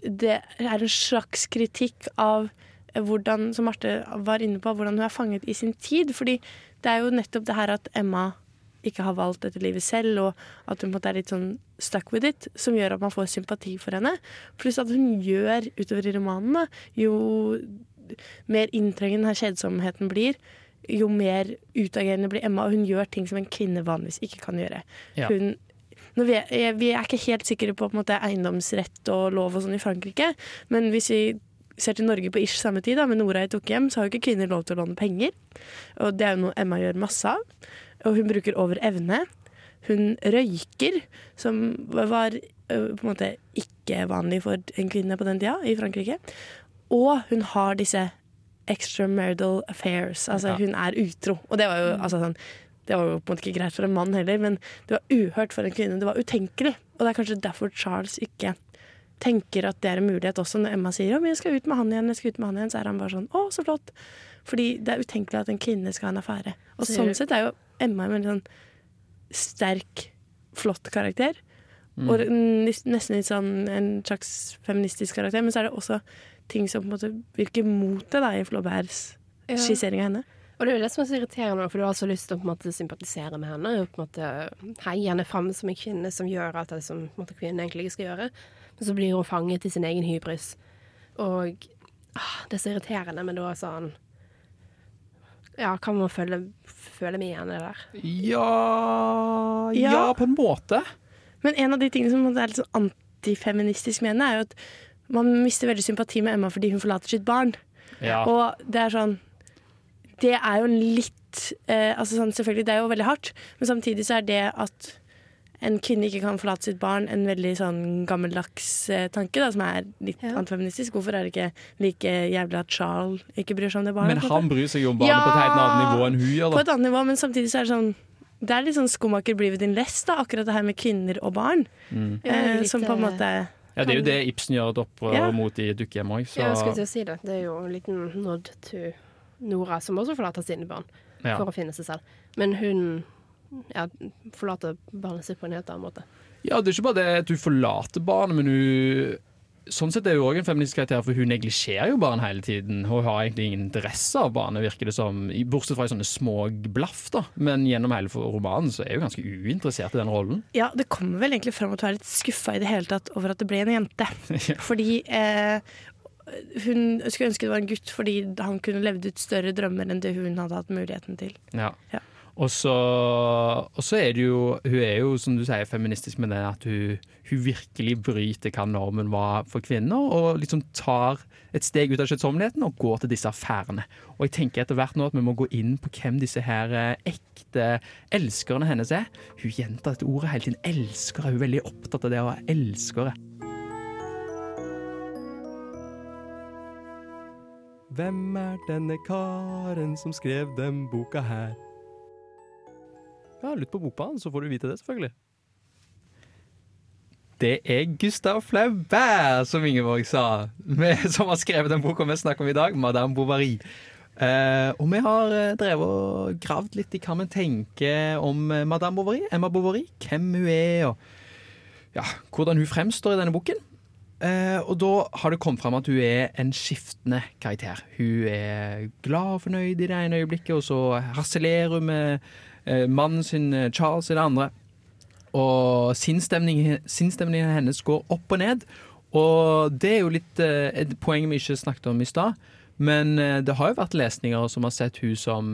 S3: det er en slags kritikk av hvordan, som Marte var inne på, hvordan hun er fanget i sin tid. Fordi det er jo nettopp det her at Emma ikke har valgt dette livet selv, og at hun på en måte er litt sånn stuck with it, som gjør at man får sympati for henne. Pluss at hun gjør utover i romanene, jo mer inntrengende denne kjedsomheten blir, jo mer utagerende blir Emma, og hun gjør ting som en kvinne vanligvis ikke kan gjøre.
S2: Ja.
S3: Hun, vet, jeg, vi er ikke helt sikre på, på en måte, eiendomsrett og lov og sånn i Frankrike, men hvis vi ser til Norge på ish samme tid, da, men Nora tok hjem, så har jo ikke kvinner lov til å låne penger. Og det er jo noe Emma gjør masse av. Og hun bruker over evne. Hun røyker, som var på en måte ikke vanlig for en kvinne på den tida i Frankrike. Og hun har disse extramarital affairs. Altså
S9: Ja.
S3: hun er utro. Og det var jo altså, sånn det var jo på en måte ikke greit for en mann heller, men det var uhørt for en kvinne. Det var utenkelig. Og det er kanskje derfor Charles ikke tenker at det er en mulighet også. Når Emma sier «Ja, men jeg skal ut med han igjen, jeg skal ut med han igjen, så er han bare sånn å, så flott. Fordi det er utenkelig at en kvinne skal ha en affære. Og
S5: Så
S3: sånn
S5: du...
S3: sett er jo Emma en veldig sånn sterk, flott karakter.
S5: Mm.
S3: Og nesten litt sånn en slags feministisk karakter. Men så er det også ting som på en måte virker mot det da, i Flåbærs
S5: Ja.
S3: skissering av henne.
S5: Og det er jo det som er så irriterende, for du har så lyst til å måte, sympatisere med henne. Og på en måte heie henne fram som en kvinne som gjør alt det som måte, kvinnen egentlig ikke skal gjøre. Men så blir hun fanget i sin egen hybris. Og ah, det er så irriterende, men da er sånn Ja, kan man føle, føle meg igjen det der?
S2: Ja, ja
S3: Ja.
S2: på en måte.
S3: Men en av de tingene som er litt sånn antifeministisk med henne, er jo at man mister veldig sympati med Emma fordi hun forlater sitt barn.
S2: Ja.
S3: Og det er sånn Det er jo en litt eh, altså sånn, Selvfølgelig, det er jo veldig hardt, men samtidig så er det at en kvinne ikke kan forlate sitt barn, en veldig sånn gammeldags eh, tanke, da, som er litt antifeministisk. Hvorfor er det ikke like jævlig at Charles ikke bryr seg om det barnet?
S2: Men han bryr seg jo om barnet på et helt annet nivå enn hun gjør.
S3: På et annet nivå, men samtidig så er det sånn Det er litt sånn skomaker blir ved din lest, da, akkurat det her med kvinner og barn.
S2: Mm.
S3: Eh, som på en måte
S2: Ja, det er jo det Ibsen gjør et opprør
S3: Ja.
S2: mot i Dukkehjem òg,
S5: Ja, jeg skulle til å si det. Det er jo en liten nod to Nora, som også forlater sine barn
S2: Ja.
S5: for å finne seg selv. Men hun ja, forlater barnet sitt på en helt annen måte.
S2: Ja, det er ikke bare det at du forlater barnet, men hun Sånn sett er hun òg en feministisk karakter, for hun neglisjerer jo barn hele tiden. Hun har egentlig ingen interesse av barnet, virker det som, bortsett fra i sånne små blaff. da. Men gjennom hele romanen så er hun ganske uinteressert i den rollen.
S3: Ja, det kommer vel egentlig fram at hun er litt skuffa i det hele tatt over at det ble en jente. Fordi eh, hun skulle ønske det var en gutt fordi han kunne levd ut større drømmer enn det hun hadde hatt muligheten til.
S2: Ja.
S3: Ja.
S2: Og så, og så er det jo Hun er jo, som du sier, feministisk med det at hun, hun virkelig bryter hva normen var for kvinner, og liksom tar et steg ut av skjøtsomheten og går til disse affærene. Og jeg tenker etter hvert nå at vi må gå inn på hvem disse her eh, ekte elskerne hennes er. Hun gjentar dette ordet hele tiden. Elskere. Hun er veldig opptatt av det å være elskere.
S10: Hvem er denne karen som skrev den boka her?
S2: Ja, lytt på bokbanen, så får du vite det, selvfølgelig. Det er Gustav Flaubert, som Ingeborg sa, som har skrevet den boka vi snakker om i dag, 'Madame Bovary'. Eh, og vi har eh, drevet og gravd litt i hva vi tenker om eh, Madame Bovary, Emma Bovary, hvem hun er, og ja, hvordan hun fremstår i denne boken. Eh, og da har det kommet fram at hun er en skiftende karakter. Hun er glad og fornøyd i det ene øyeblikket, og så harselerer hun med mannen sin, eh, Charles, i det andre. Og sinnsstemningen sinnsstemningen hennes går opp og ned. Og det er jo litt eh, et poeng vi ikke snakket om i stad. Men eh, det har jo vært lesninger som har sett hun som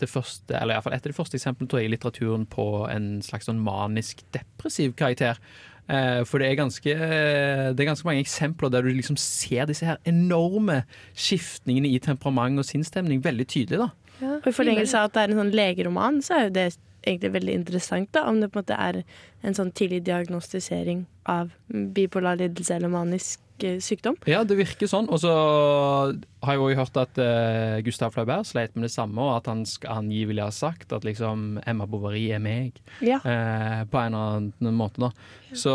S2: det første, eller i fall et av de første eksemplene tror jeg, i litteraturen på en slags sånn manisk depressiv karakter. Eh, For det er, ganske, eh, det er ganske mange eksempler der du liksom ser disse her enorme skiftningene i temperament og sinnsstemning veldig tydelig. da.
S3: Og I forlengelse av at det er en sånn legeroman, så er jo det egentlig veldig interessant, da, om det på en måte er en sånn tidlig diagnostisering av bipolar lidelse eller manisk eh, sykdom.
S2: Ja, det virker sånn. Og så har jeg òg hørt at uh, Gustav Flaubert sleit med det samme, og at han skal angivelig har sagt at liksom Emma Bovary er meg.
S3: Ja.
S2: uh, på en eller annen måte. Da. Så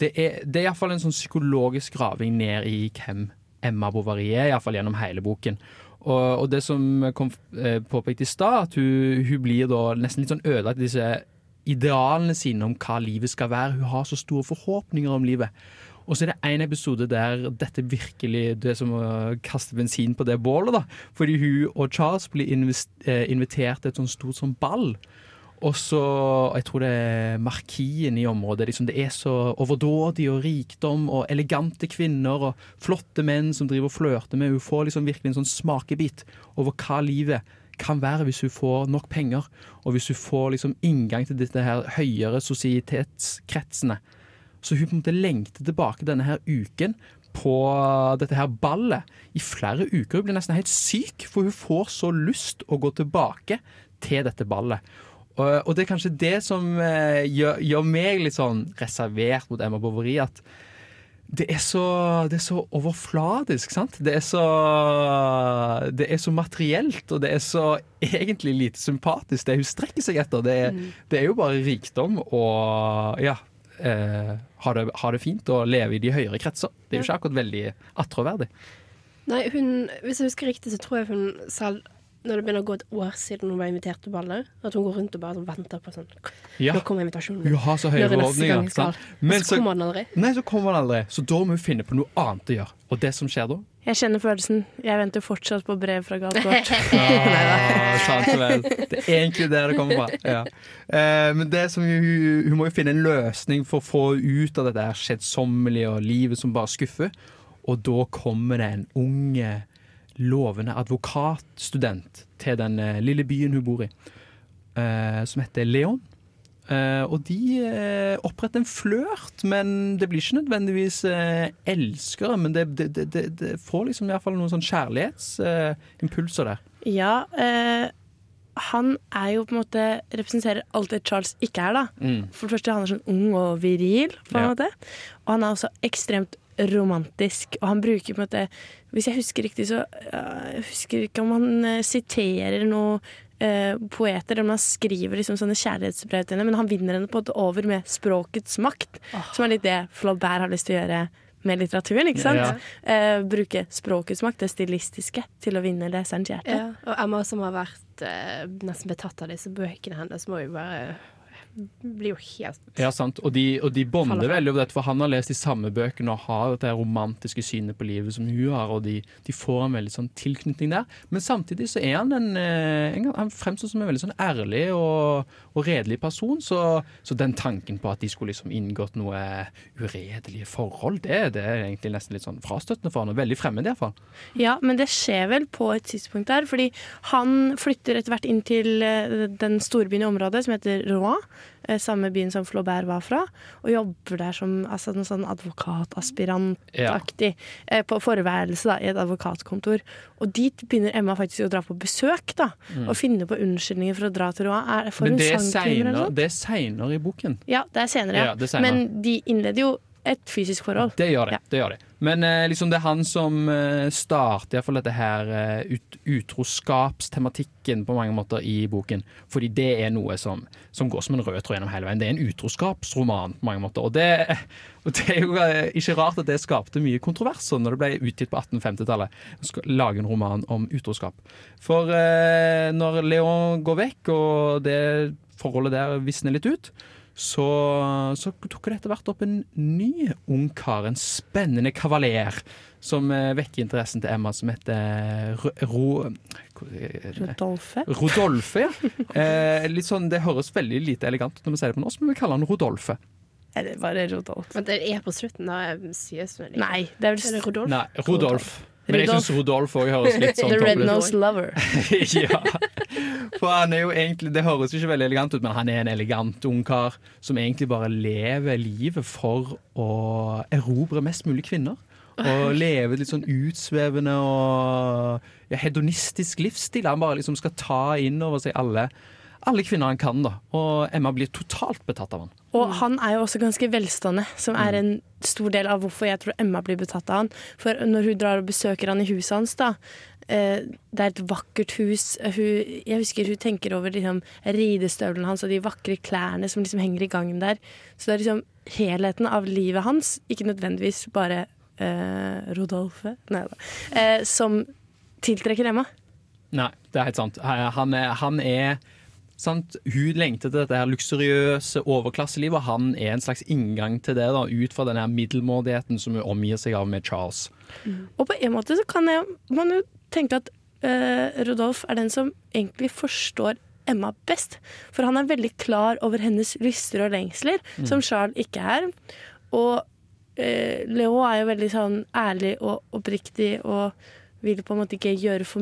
S2: det er, det er iallfall en sånn psykologisk graving ned i hvem Emma Bovary er, iallfall gjennom hele boken. Og, og det som kom eh, påpekt i stad, at hun, hun blir da nesten litt sånn ødelagt i disse idealene sine om hva livet skal være. Hun har så store forhåpninger om livet. Og så er det en episode der dette virkelig Det som å kaste bensin på det bålet. da Fordi hun og Charles blir eh, invitert til et sånt stort sånn ball. Og så Jeg tror det er markien i området. Liksom, det er så overdådig og rikdom og elegante kvinner og flotte menn som driver og flørter med. Hun får liksom virkelig en sånn smakebit over hva livet kan være hvis hun får nok penger, og hvis hun får liksom inngang til dette her høyere sosietetskretsene. Så hun på en måte lengter tilbake denne her uken på dette her ballet i flere uker. Hun blir nesten helt syk, for hun får så lyst å gå tilbake til dette ballet. Og, og det er kanskje det som eh, gjør, gjør meg litt sånn reservert mot Emma Bovary. At det er så, det er så overfladisk, sant? Det er så, det er så materielt, og det er så egentlig lite sympatisk, det hun strekker seg etter. Det er,
S5: Mm.
S2: det er jo bare rikdom og ja, eh, ha, det, ha det fint og leve i de høyere kretser. Det er jo ikke akkurat veldig attråverdig.
S5: Nei, hun, hvis jeg husker riktig, så tror jeg hun selv når det begynner å gå et år siden hun ble invitert til ballet, at hun går rundt og bare venter på sånn
S2: Ja.
S5: Nå kommer invitasjonen.
S2: Hun har så høye
S5: Når er neste gang
S2: forhåpninger.
S5: Og så kommer den aldri.
S2: Nei, så kommer den aldri. Så da må hun finne på noe annet å gjøre. Og det som skjer da
S3: Jeg kjenner følelsen. Jeg venter fortsatt på brev fra galt
S2: sant vel. Det er egentlig der det kommer fra. Ja. Eh, men det som hun, hun må jo finne en løsning for å få ut av dette skjedsommelige kjedsommelige og livet som bare skuffer. Og da kommer det en ung, eh, lovende advokatstudent til den eh, lille byen hun bor i, eh, som heter Leon. Eh, og de oppretter en flørt, men det blir ikke nødvendigvis elskere. Men det, det, det, det, får liksom i hvert fall noen sånn kjærlighetsimpulser der.
S3: Ja, eh, han er jo på en måte representerer alt det Charles ikke er, da.
S2: Mm.
S3: For det første, han er sånn ung og viril, på en
S2: Ja.
S3: måte. Og han er også ekstremt romantisk. Og han bruker på en måte Hvis jeg husker riktig, så Jeg husker ikke om han eh, siterer noe eh, poeter, eller om han skriver liksom sånne kjærlighetsbrev til henne, men han vinner henne på en måte over med språkets makt, som er litt det Flaubert har lyst til å gjøre med litteraturen. ikke sant?
S5: Ja.
S3: Eh, bruke språkets makt, det stilistiske, til å vinne leserens hjerte.
S5: Ja, og Emma som har vært eh, nesten betatt av disse bøkene hennes, må jo bare blir jo helt
S2: Ja, sant. Og de, og de bonder veldig over dette, for han har lest de samme bøkene og har dette romantiske synet på livet som hun har, og de, de får en veldig sånn tilknytning der. Men samtidig så er han en, eh, en Han fremstår som en veldig sånn ærlig og, og redelig person, så, så den tanken på at de skulle liksom inngått noe uredelige forhold, det, det er egentlig nesten litt sånn frastøtende for han, og veldig fremmed iallfall.
S3: Ja, men det skjer vel på et tidspunkt der, fordi han flytter etter hvert inn til eh, den storbyen i området som heter Rouen, samme byen som Flaubert var fra, og jobber der som altså, noe sånn advokataspirantaktig Ja. på forværelse da, i et advokatkontor. Og dit begynner Emma faktisk å dra på besøk, da,
S2: Mm.
S3: og finne på unnskyldninger for å dra til Rouen.
S2: Men det er seinere- er i boken.
S3: Ja, det er senere, ja.
S2: Ja, det er senere.
S3: Men de innleder jo et fysisk forhold.
S2: Det gjør det. det, gjør det. Men eh, liksom det er han som eh, starter i hvert fall dette her eh, ut, utroskapstematikken på mange måter i boken. Fordi det er noe som, som går som en rød tråd gjennom hele veien. Det er en utroskapsroman på mange måter. Og det, og det er jo eh, ikke rart at det skapte mye kontroverser når det ble utgitt på 1850-tallet. å Lage en roman om utroskap. For eh, når Leon går vekk, og det forholdet der visner litt ut, så, så dukker det etter hvert opp en ny ungkar, en spennende kavaler, som eh, vekker interessen til Emma, som heter Ro... Ro
S3: Rodolfe?
S2: Rodolfe, ja. Eh, litt sånn, det høres veldig lite elegant ut når vi sier det på norsk, men vi kaller han Rodolfe.
S3: Eller bare Rodolf?
S5: Men det er på slutten, da sies det
S3: Nei, det er vel
S5: Rodolf. det Rodolf?
S2: Nei, Rodolf. Men jeg syns Rodolf òg høres litt sånn
S3: The.
S2: Red
S3: Nose Lover.
S2: ja. For han er jo egentlig Det høres ikke veldig elegant ut, men han er en elegant ung kar som egentlig bare lever livet for å erobre mest mulig kvinner. Og leve litt sånn utsvevende og ja, hedonistisk livsstil. Han bare liksom skal ta inn over seg alle alle kvinner han kan, da. Og Emma blir totalt betatt av han.
S3: Og han er jo også ganske velstående, som er en stor del av hvorfor jeg tror Emma blir betatt av han. For når hun drar og besøker han i huset hans, da eh, Det er et vakkert hus. Hun, jeg husker hun tenker over liksom, ridestøvlene hans og de vakre klærne som liksom henger i gangen der. Så det er liksom helheten av livet hans, ikke nødvendigvis bare eh, Rodolfe, nei da, eh, som tiltrekker Emma.
S2: Nei, det er helt sant. Han er, han er sant? Hun lengter til dette her luksuriøse overklasselivet, og han er en slags inngang til det, da, ut fra den her middelmådigheten som hun omgir seg av med Charles.
S3: Og på en måte så kan jeg, man jo tenke at uh, Rodolf er den som egentlig forstår Emma best. For han er veldig klar over hennes lyster og lengsler,
S9: Mm.
S3: som Charles ikke er. Og uh, Leo er jo veldig sånn ærlig og oppriktig og vil på en måte ikke gjøre for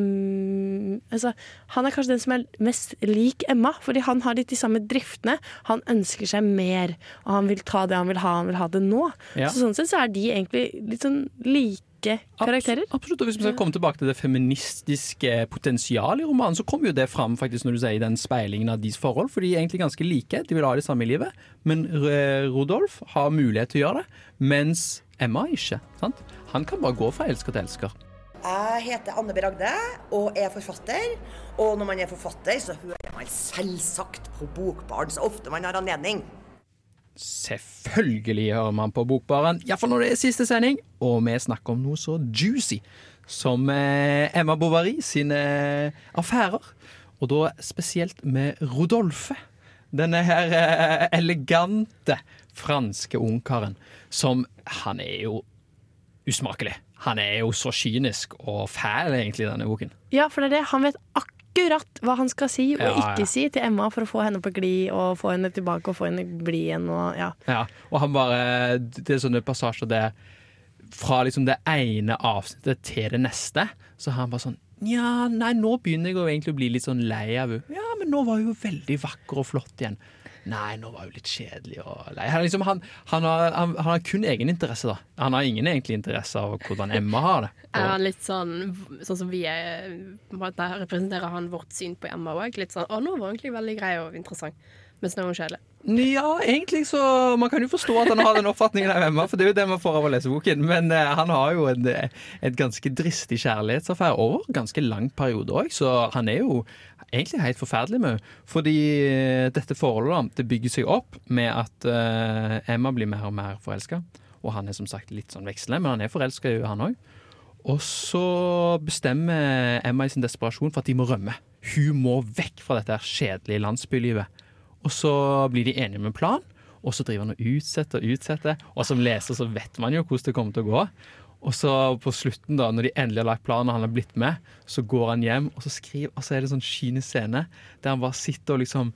S3: altså, Han er kanskje den som er mest lik Emma, fordi han har litt de samme driftene. Han ønsker seg mer, og han vil ta det han vil ha, han vil ha det nå.
S2: Ja.
S3: Så sånn sett så er de egentlig litt sånn like karakterer.
S2: Absolutt, og Hvis vi skal komme tilbake til det feministiske potensialet i romanen, så kommer jo det fram faktisk når du sier den speilingen av deres forhold, for de er egentlig ganske like. De vil ha det samme i livet. Men R- Rodolf har mulighet til å gjøre det, mens Emma ikke. sant? Han kan bare gå fra elsker til elsker.
S9: Jeg heter Anne B. Ragde og er forfatter. Og når man er forfatter, så hører man selvsagt på Bokbarn så ofte man har anledning.
S2: Selvfølgelig hører man på Bokbaren, iallfall når det er siste sending, og vi snakker om noe så juicy som eh, Emma Bovary sine affærer. Og da spesielt med Rodolfe. Denne her eh, elegante franske ungkaren som Han er jo usmakelig. Han er jo så kynisk og fæl, egentlig, i denne boken.
S3: Ja, for det er det. Han vet akkurat hva han skal si og
S2: Ja, ja.
S3: ikke si til Emma for å få henne på glid og få henne tilbake og få henne blid igjen. Og, ja.
S2: Ja, og han bare Det er sånne passasjer der Fra liksom det ene avsnittet til det neste, så har han bare sånn Nja, nei, nå begynner jeg å egentlig bli litt sånn lei av henne. Ja, men nå var hun jo veldig vakker og flott igjen. Nei, nå var hun litt kjedelig og lei. Han, liksom, han, han, har, han, han har kun egeninteresse, da. Han har ingen egentlig interesse av hvordan Emma har det.
S5: Er han litt sånn sånn som vi er måte representerer han vårt syn på Emma òg? Litt sånn 'Å, nå var hun egentlig veldig grei og interessant', mens den er kjedelig.
S2: Ja, egentlig så Man kan jo forstå at han har den oppfatningen av Emma, for det er jo det man får av å lese boken. Men eh, han har jo en, eh, et ganske dristig kjærlighetsaffære over ganske lang periode òg, så han er jo egentlig helt forferdelig med henne. Fordi eh, dette forholdet det bygger seg opp med at eh, Emma blir mer og mer forelska. Og han er som sagt litt sånn vekslende, men han er forelska i han òg. Og så bestemmer Emma i sin desperasjon for at de må rømme. Hun må vekk fra dette her kjedelige landsbylivet. Og så blir de enige om en plan, og så driver han og utsetter og utsetter. Og som leser så vet man jo hvordan det kommer til å gå. Og så på slutten, da, når de endelig har lagt planen og han har blitt med, så går han hjem, og så, skriver, og så er det en sånn kynisk scene der han bare sitter og liksom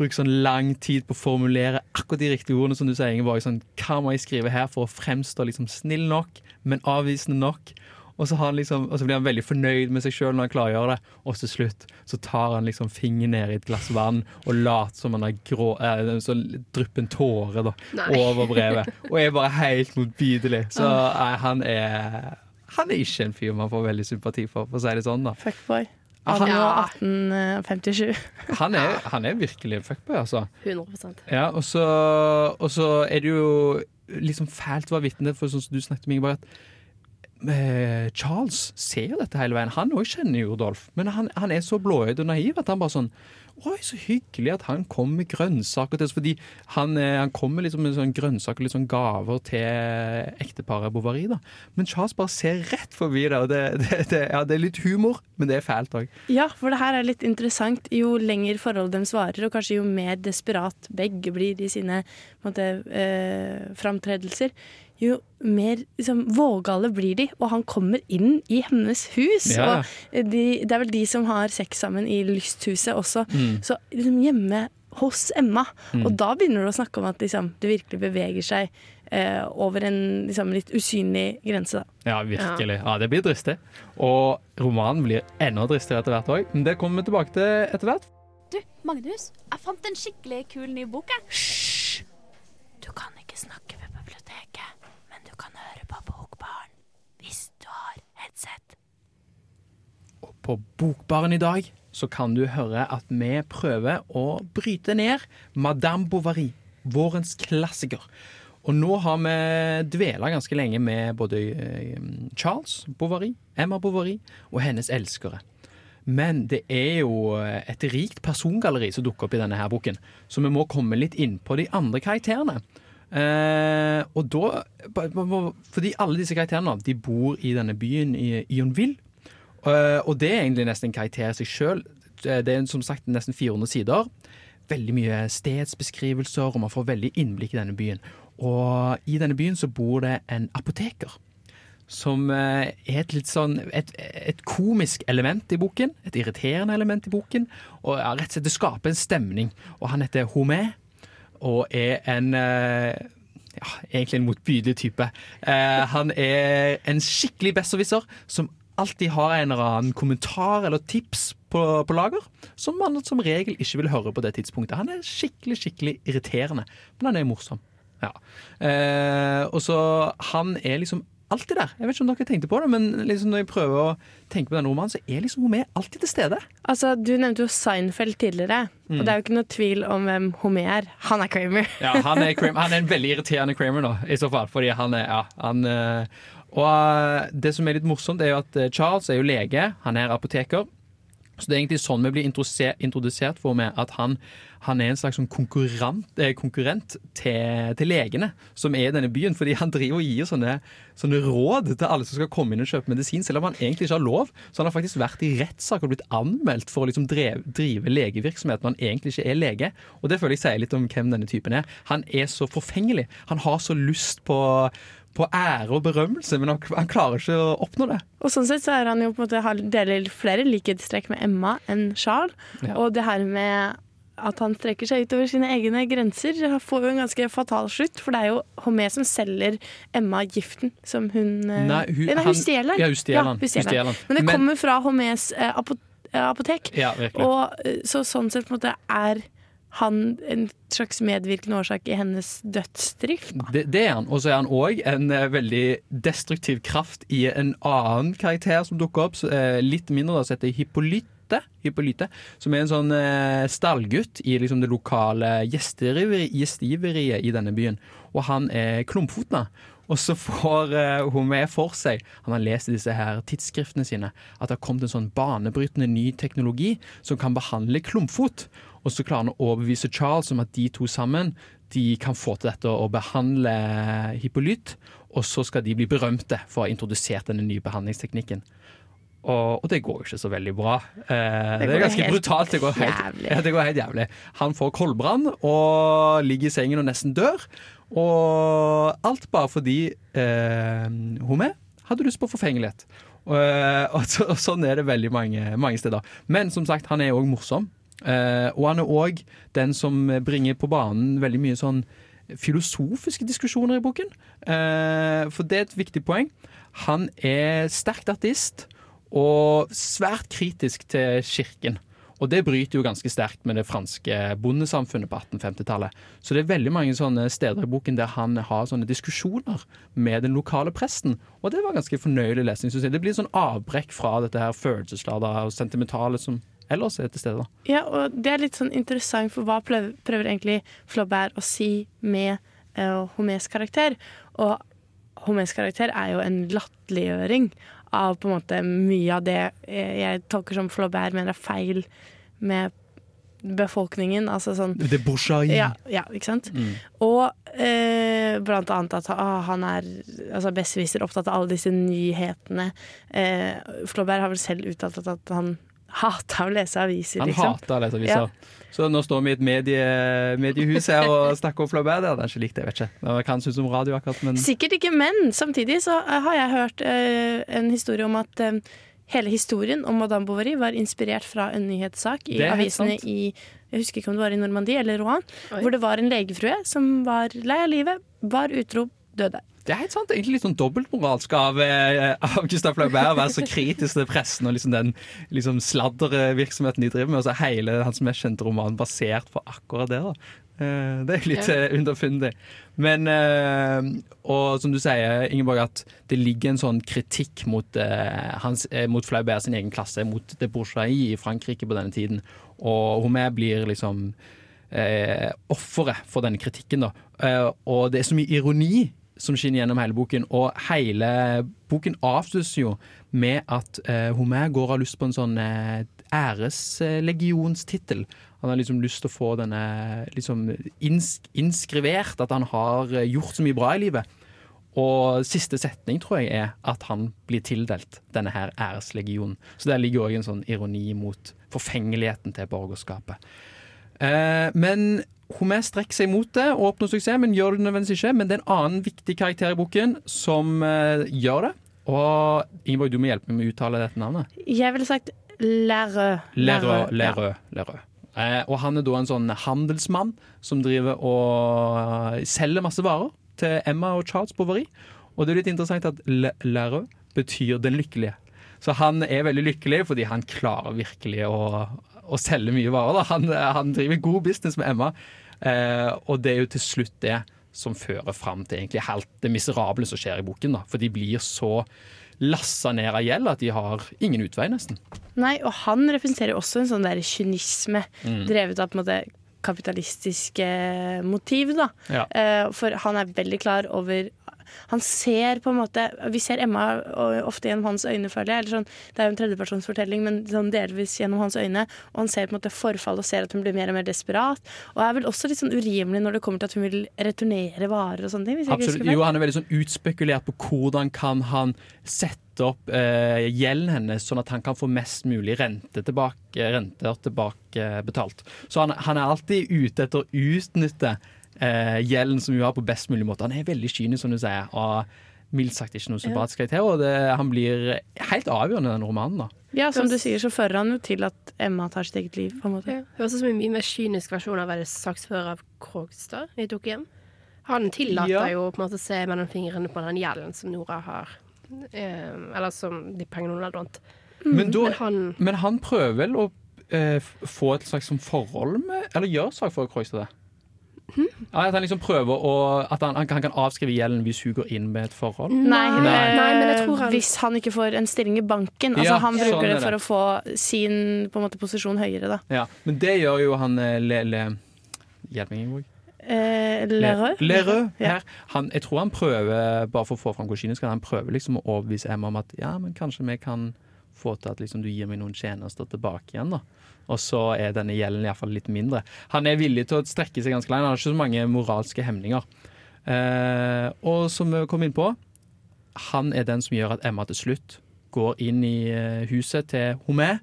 S2: bruker sånn lang tid på å formulere akkurat de riktige ordene, som du sier, Ingeborg. Sånn, hva må jeg skrive her for å fremstå liksom snill nok, men avvisende nok? Og så, har han liksom, og så blir han veldig fornøyd med seg sjøl når han klargjør det. Og til slutt så tar han liksom fingeren ned i et glass vann og later som han har grå, eh, så drypper en tåre da, over brevet. Og er bare helt motbydelig. Så eh, han er Han er ikke en fyr man får veldig sympati for, for å si det sånn. da
S3: Fuckboy.
S2: Han-
S3: Anno 1857.
S2: Han er, han er virkelig en fuckboy, altså.
S5: 100%
S2: Ja, og så, og så er det jo liksom fælt å være vitne for sånn som du snakket med Ingeborg, at eh, Charles ser dette hele veien. Han òg kjenner jo Dolph, men han, han er så blåøyd og naiv at han bare sånn Oi, så hyggelig at han kom med grønnsaker til oss. Fordi han, han kom liksom med sånn grønnsaker, litt sånn gaver til ekteparet Bovary. da. Men Charles bare ser rett forbi det. og det, det, det, ja, det er litt humor, men det er fælt òg.
S3: Ja, for det her er litt interessant. Jo lenger forholdet deres varer, og kanskje jo mer desperat begge blir i sine måte, eh, framtredelser, jo mer liksom, vågale blir de. Og han kommer inn i hennes hus.
S2: Ja.
S3: Og de, det er vel de som har sex sammen i lysthuset også.
S2: Mm.
S3: Så liksom, hjemme hos Emma.
S2: Mm.
S3: Og da begynner du å snakke om at liksom, det virkelig beveger seg eh, over en liksom, litt usynlig grense. Da.
S2: Ja, virkelig. Ja, Det blir dristig. Og romanen blir enda dristigere etter hvert òg. Men det kommer vi tilbake til etter hvert.
S11: Du, Magnus, jeg fant en skikkelig kul ny bok. Hysj! Du kan ikke snakke ved biblioteket, men du kan høre på Bokbarn hvis du har headset.
S2: På Bokbaren i dag så kan du høre at vi prøver å bryte ned Madame Bovary, vårens klassiker. Og nå har vi dvela ganske lenge med både eh, Charles Bovary, Emma Bovary og hennes elskere. Men det er jo et rikt persongalleri som dukker opp i denne her boken, så vi må komme litt inn på de andre karakterene. Eh, og da Fordi alle disse karakterene de bor i denne byen i Yonville. Eh, og det er egentlig nesten en karakter i seg sjøl. Det er som sagt nesten 400 sider. Veldig mye stedsbeskrivelser, og man får veldig innblikk i denne byen. Og i denne byen så bor det en apoteker. Som eh, er et litt sånn et, et komisk element i boken. Et irriterende element i boken. Og rett og slett det skaper en stemning. Og han heter Homé, og er en eh, ja, egentlig en motbydelig type. Eh, han er en skikkelig besserwisser som alltid har en eller annen kommentar eller tips på, på lager, som man som regel ikke vil høre på det tidspunktet. Han er skikkelig, skikkelig irriterende, men han er morsom. Ja. Eh, og så Han er liksom alltid der. Jeg vet ikke om dere tenkte på det, men liksom når jeg prøver å tenke på denne romanen, så er liksom Homé alltid til stede.
S3: Altså, Du nevnte jo Seinfeld tidligere,
S2: Mm.
S3: og det er jo ikke noe tvil om hvem Homer er. Han er Kramer.
S2: Ja, han er, Kramer, han er en veldig irriterende Kramer nå, i så fall. Fordi han er, ja, han eh, Og eh, det som er litt morsomt, er jo at eh, Charles er jo lege, han er apoteker. Så det er egentlig sånn vi blir introdusert, for med at han, han er en slags sånn konkurrent, eh, konkurrent til, til legene som er i denne byen. Fordi han driver og gir sånne, sånne råd til alle som skal komme inn og kjøpe medisin, selv om han egentlig ikke har lov. Så han har faktisk vært i rettssak og blitt anmeldt for å liksom drev, drive legevirksomhet når han egentlig ikke er lege. Og det føler jeg sier litt om hvem denne typen er. Han er så forfengelig. Han har så lyst på på ære og berømmelse, men han, han klarer ikke å oppnå det.
S3: Og sånn sett så er han jo på en måte deler flere likhetstrekk med Emma enn Charles.
S2: Ja.
S3: Og det her med at han strekker seg utover sine egne grenser, får jo en ganske fatal slutt. For det er jo Homé som selger Emma giften som hun eh,
S2: Nei, hun-
S3: Nei, hun stjeler den.
S2: ja, hun stjeler den.
S3: den. Men det
S2: Men-
S3: kommer fra Homés eh, eh, apotek.
S2: Ja.
S3: Og eh, så sånn sett på en måte er han en slags medvirkende årsak i hennes dødsdrift.
S2: Det, det er han. Og så er han òg en eh, veldig destruktiv kraft i en annen karakter som dukker opp, eh, litt mindre, da, som heter Hippolyte. Hippolyte som er en sånn eh, stallgutt i liksom, det lokale gjestgiveriet i denne byen. Og han er klumpfotna. Og så får eh, hun med for seg, han har lest i disse her tidsskriftene sine, at det har kommet en sånn banebrytende ny teknologi som kan behandle klumpfot. Og så klarer han å overbevise Charles om at de to sammen de kan få til dette å behandle Hippolyt, og så skal de bli berømte for å ha introdusert denne nye behandlingsteknikken. Og, og det går jo ikke så veldig bra. Eh, det,
S3: det,
S2: er ganske
S3: helt
S2: brutalt. Det går helt, ja, det går helt jævlig. Han får koldbrann og ligger i sengen og nesten dør. Og alt bare fordi eh, med hadde lyst på forfengelighet. Og, eh, og, så, og sånn er det veldig mange, mange steder. Men som sagt, han er òg morsom. Eh, og han er òg den som bringer på banen veldig mye sånn filosofiske diskusjoner i boken. Eh, for det er et viktig poeng. Han er sterkt ateist og svært kritisk til kirken. Og det bryter jo ganske sterkt med det franske bondesamfunnet på 1850-tallet. Så det er veldig mange sånne steder i boken der han har sånne diskusjoner med den lokale presten. Og det var ganske fornøyelig lesning, synes jeg. Det blir sånn avbrekk fra dette her følelsesladede og sentimentale som ellers er til stede. da.
S3: Ja, og det er litt sånn interessant, for hva prøver, prøver egentlig Flaubert å si med uh, Homés karakter? Og Homés karakter er jo en latterliggjøring av på en måte mye av det eh, jeg tolker som Flaubert mener er feil med befolkningen. Altså sånn
S2: Det bourgeois.
S3: ja, ja, ikke sant?
S2: Mm.
S3: Og eh, blant annet at ah, han er altså besserwisser, opptatt av alle disse nyhetene. Eh, Flaubert har vel selv uttalt at, at han hata å lese aviser, liksom.
S2: Han
S3: hata
S2: hater å lese aviser. Så nå står vi i et medie, mediehus her og snakker om Flaubert. Det hadde han ikke likt, jeg vet ikke. Hva kan synes om radio akkurat, men
S3: Sikkert ikke, men samtidig så eh, har jeg hørt eh, en historie om at eh, hele historien om Madame Bovary var inspirert fra en nyhetssak i
S2: Det
S3: avisene
S2: sant.
S3: i jeg husker ikke om det var i Normandie eller Rouen, hvor det var en legefrue som var lei av livet, var utro, døde.
S2: Det er helt sant. Egentlig litt sånn dobbeltmoralsk av, eh, av Gustav Flaubert å være så kritisk til pressen og liksom den liksom sladdervirksomheten de driver med. Og så er hele hans mest kjente roman basert på akkurat det. da. Eh, Det er litt
S5: Ja.
S2: eh, underfundig. Men Og som du sier, Ingeborg, at det ligger en sånn kritikk mot, hans, mot Flaubert sin egen klasse, mot det bourgeoisie i Frankrike på denne tiden. Og Homer blir liksom eh, offeret for denne kritikken. da. Eh, og det er så mye ironi som skinner gjennom hele boken, og hele boken avsluttes jo med at eh, Homer går av lyst på en sånn eh, æreslegionstittel. Han har liksom lyst til å få denne liksom innsk innskrivert, at han har gjort så mye bra i livet. Og siste setning tror jeg er at han blir tildelt denne her æreslegionen. Så der ligger òg en sånn ironi mot forfengeligheten til borgerskapet. Eh, men Homer strekker seg mot det og oppnår suksess, men gjør det nødvendigvis ikke. Men det er en annen viktig karakter i boken som uh, gjør det. Og Ingeborg, du må hjelpe meg med å uttale dette navnet.
S3: Jeg ville sagt Lærø.
S2: Lerøe.
S3: Ja.
S2: Lerøe, Lerøe. Eh, og han er da en sånn handelsmann som driver og eh, selger masse varer til Emma og Charles Bovary. Og det er litt interessant at Lerøe betyr den lykkelige. Så han er veldig lykkelig fordi han klarer virkelig å, å selge mye varer. Han, han driver god business med Emma, eh, og det er jo til slutt det som fører fram til egentlig helt det miserable som skjer i boken. Da. For de blir så lassa ned av gjeld at de har ingen utvei, nesten.
S3: Nei, og han representerer også en sånn der kynisme
S2: Mm.
S3: drevet av på en måte kapitalistiske motiv, da.
S2: Ja.
S3: Eh, For han er veldig klar over han ser på en måte Vi ser Emma ofte gjennom hans øyne, føler jeg. Eller sånn, det er jo en tredjepersonsfortelling, men sånn delvis gjennom hans øyne. Og han ser på en måte forfall og ser at hun blir mer og mer desperat. Og er vel også litt sånn urimelig når det kommer til at hun vil returnere varer og sånne ting.
S2: Absolutt. Jo, han er veldig sånn utspekulert på hvordan kan han sette opp eh, gjelden hennes, sånn at han kan få mest mulig rente tilbake, renter tilbakebetalt. Så han, han er alltid ute etter å utnytte eh, gjelden som hun har på best mulig måte. Han er veldig kynisk, som du sier, og mildt sagt ikke noe sympatisk karakter. Og det, han blir helt avgjørende i den romanen. da.
S3: Ja, som du sier, så fører han jo til at Emma tar sitt eget liv, på en måte.
S5: Ja. Høres ut som en mye mer kynisk versjon av å er saksfører av Krogstad i tok hjem. Han tillater
S3: Ja.
S5: jo på en måte å se mellom fingrene på den gjelden som Nora har. Eh, eller som de pengene hun har lånt.
S2: Men, da,
S5: Men han
S2: men han prøver vel å eh, få et slags forhold med Eller gjør sakfører Krogstad det? Ja, at han liksom prøver å At han, han, kan, avskrive gjelden hvis hun går inn med et forhold?
S3: Nei,
S2: Nei.
S3: eh,
S5: Nei, men jeg tror han-
S3: hvis han ikke får en stilling i banken. Altså,
S2: Ja,
S3: han bruker
S2: sånn
S3: det for
S2: det.
S3: å få sin på en måte, posisjon høyere, da.
S2: Ja, Men det gjør jo han eh, Le... le Hjelp meg, Ingeborg.
S3: Eh, Lerøe?
S2: Lerøe
S3: Ja.
S2: her. Han, jeg tror han prøver, bare for å få fram hvor kynisk han han prøver liksom å overbevise Emma om at ja, men kanskje vi kan få til at liksom, du gir meg noen tjenester tilbake igjen, da. Og så er denne gjelden iallfall litt mindre. Han er villig til å strekke seg ganske langt. Han har ikke så mange moralske hemninger. Eh, og som vi kom inn på, han er den som gjør at Emma til slutt går inn i eh, huset til Homé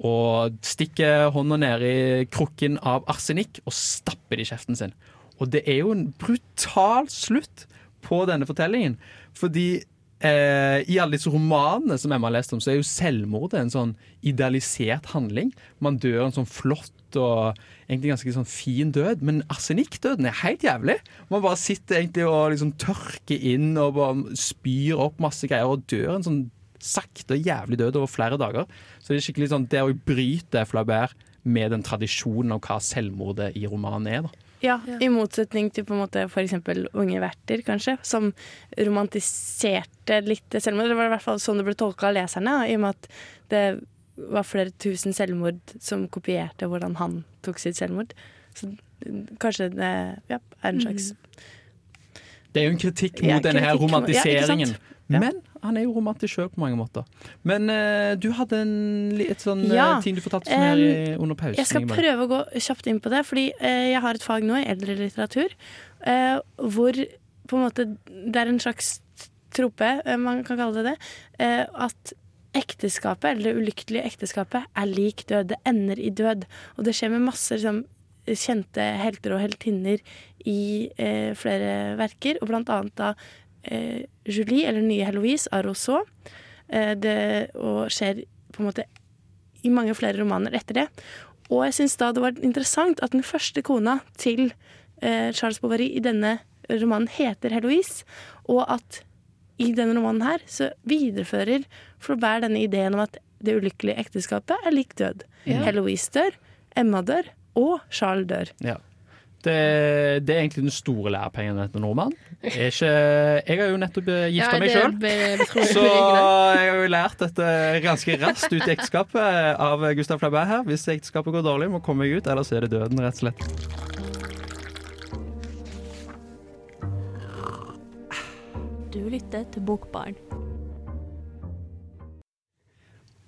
S2: og stikker hånda ned i krukken av arsenikk og stapper det i kjeften sin. Og det er jo en brutal slutt på denne fortellingen. Fordi eh, i alle disse romanene som Emma har lest om, så er jo selvmordet en sånn idealisert handling. Man dør en sånn flott og egentlig ganske sånn fin død, men arsenikkdøden er helt jævlig. Man bare sitter egentlig og liksom tørker inn og bare spyr opp masse greier og dør en sånn sakte og jævlig død over flere dager. Så det er skikkelig sånn, det å bryte Flaubert med den tradisjonen av hva selvmordet i romanen er. da.
S3: Ja, I motsetning til på en måte f.eks. Unge verter, kanskje, som romantiserte litt selvmord. Det var i hvert fall sånn det ble tolka av leserne, i og med at det var flere tusen selvmord som kopierte hvordan han tok sitt selvmord. Så mm, kanskje det ja, er en slags
S2: Det er jo en kritikk
S3: Ja,
S2: mot denne her romantiseringen.
S3: Ja.
S2: Men han er jo romantisk sjøl på mange måter. Men uh, du hadde en, et sånn eh,
S3: Ja.
S2: ting du fortalte som her i, under pausen.
S3: Jeg skal
S2: Ingeborg.
S3: prøve å gå kjapt inn på det, fordi uh, jeg har et fag nå i eldre litteratur uh, hvor på en måte det er en slags trope, man kan kalle det det, at ekteskapet, eller det ulykkelige ekteskapet, er lik død. Det ender i død. Og det skjer med masse liksom, kjente helter og heltinner i eh, flere verker, og blant annet da eh, Julie, eller nye Heloise, av Rousseau. Eh, det, og skjer på en måte i mange flere romaner etter det. Og jeg syns da det var interessant at den første kona til eh, Charles Bovary i denne romanen heter Heloise, og at i denne romanen her så viderefører Flaubert denne ideen om at det ulykkelige ekteskapet er lik død.
S2: Ja.
S3: Heloise dør, Emma dør, og Charles dør.
S2: Ja. Det, det er egentlig den store lærepengen til nordmann. Er ikke, jeg har jo nettopp eh, gifta
S5: Ja,
S2: meg sjøl, så jeg har jo lært dette ganske raskt ut i ekteskapet av Gustav Flaubert her. Hvis ekteskapet går dårlig, må komme meg ut, ellers er det døden, rett og slett.
S11: Du lytter til Bokbarn.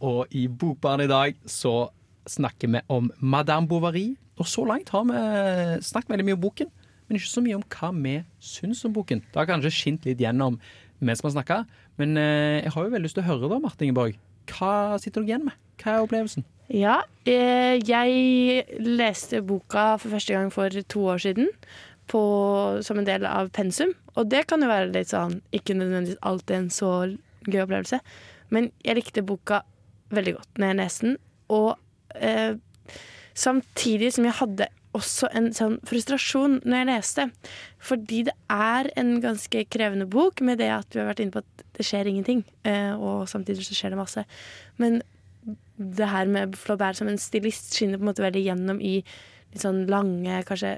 S2: Og i Bokbarn i dag så snakker vi om Madame Bovary. Og så langt har vi snakket veldig mye om boken, men ikke så mye om hva vi syns om boken. Det har kanskje skint litt gjennom mens vi har snakka, men eh, jeg har jo veldig lyst til å høre da, Martin Ingeborg. Hva sitter du igjen med? Hva er opplevelsen?
S3: Ja, eh, jeg leste boka for første gang for to år siden på, som en del av pensum. Og det kan jo være litt sånn ikke nødvendigvis alltid en så gøy opplevelse. Men jeg likte boka veldig godt når jeg leste den. Og eh, samtidig som jeg hadde også en sånn frustrasjon når jeg leste. Fordi det er en ganske krevende bok med det at vi har vært inne på at det skjer ingenting. Eh, og samtidig så skjer det masse. Men det her med Flaubert som en stilist skinner på en måte veldig gjennom i litt sånn lange, kanskje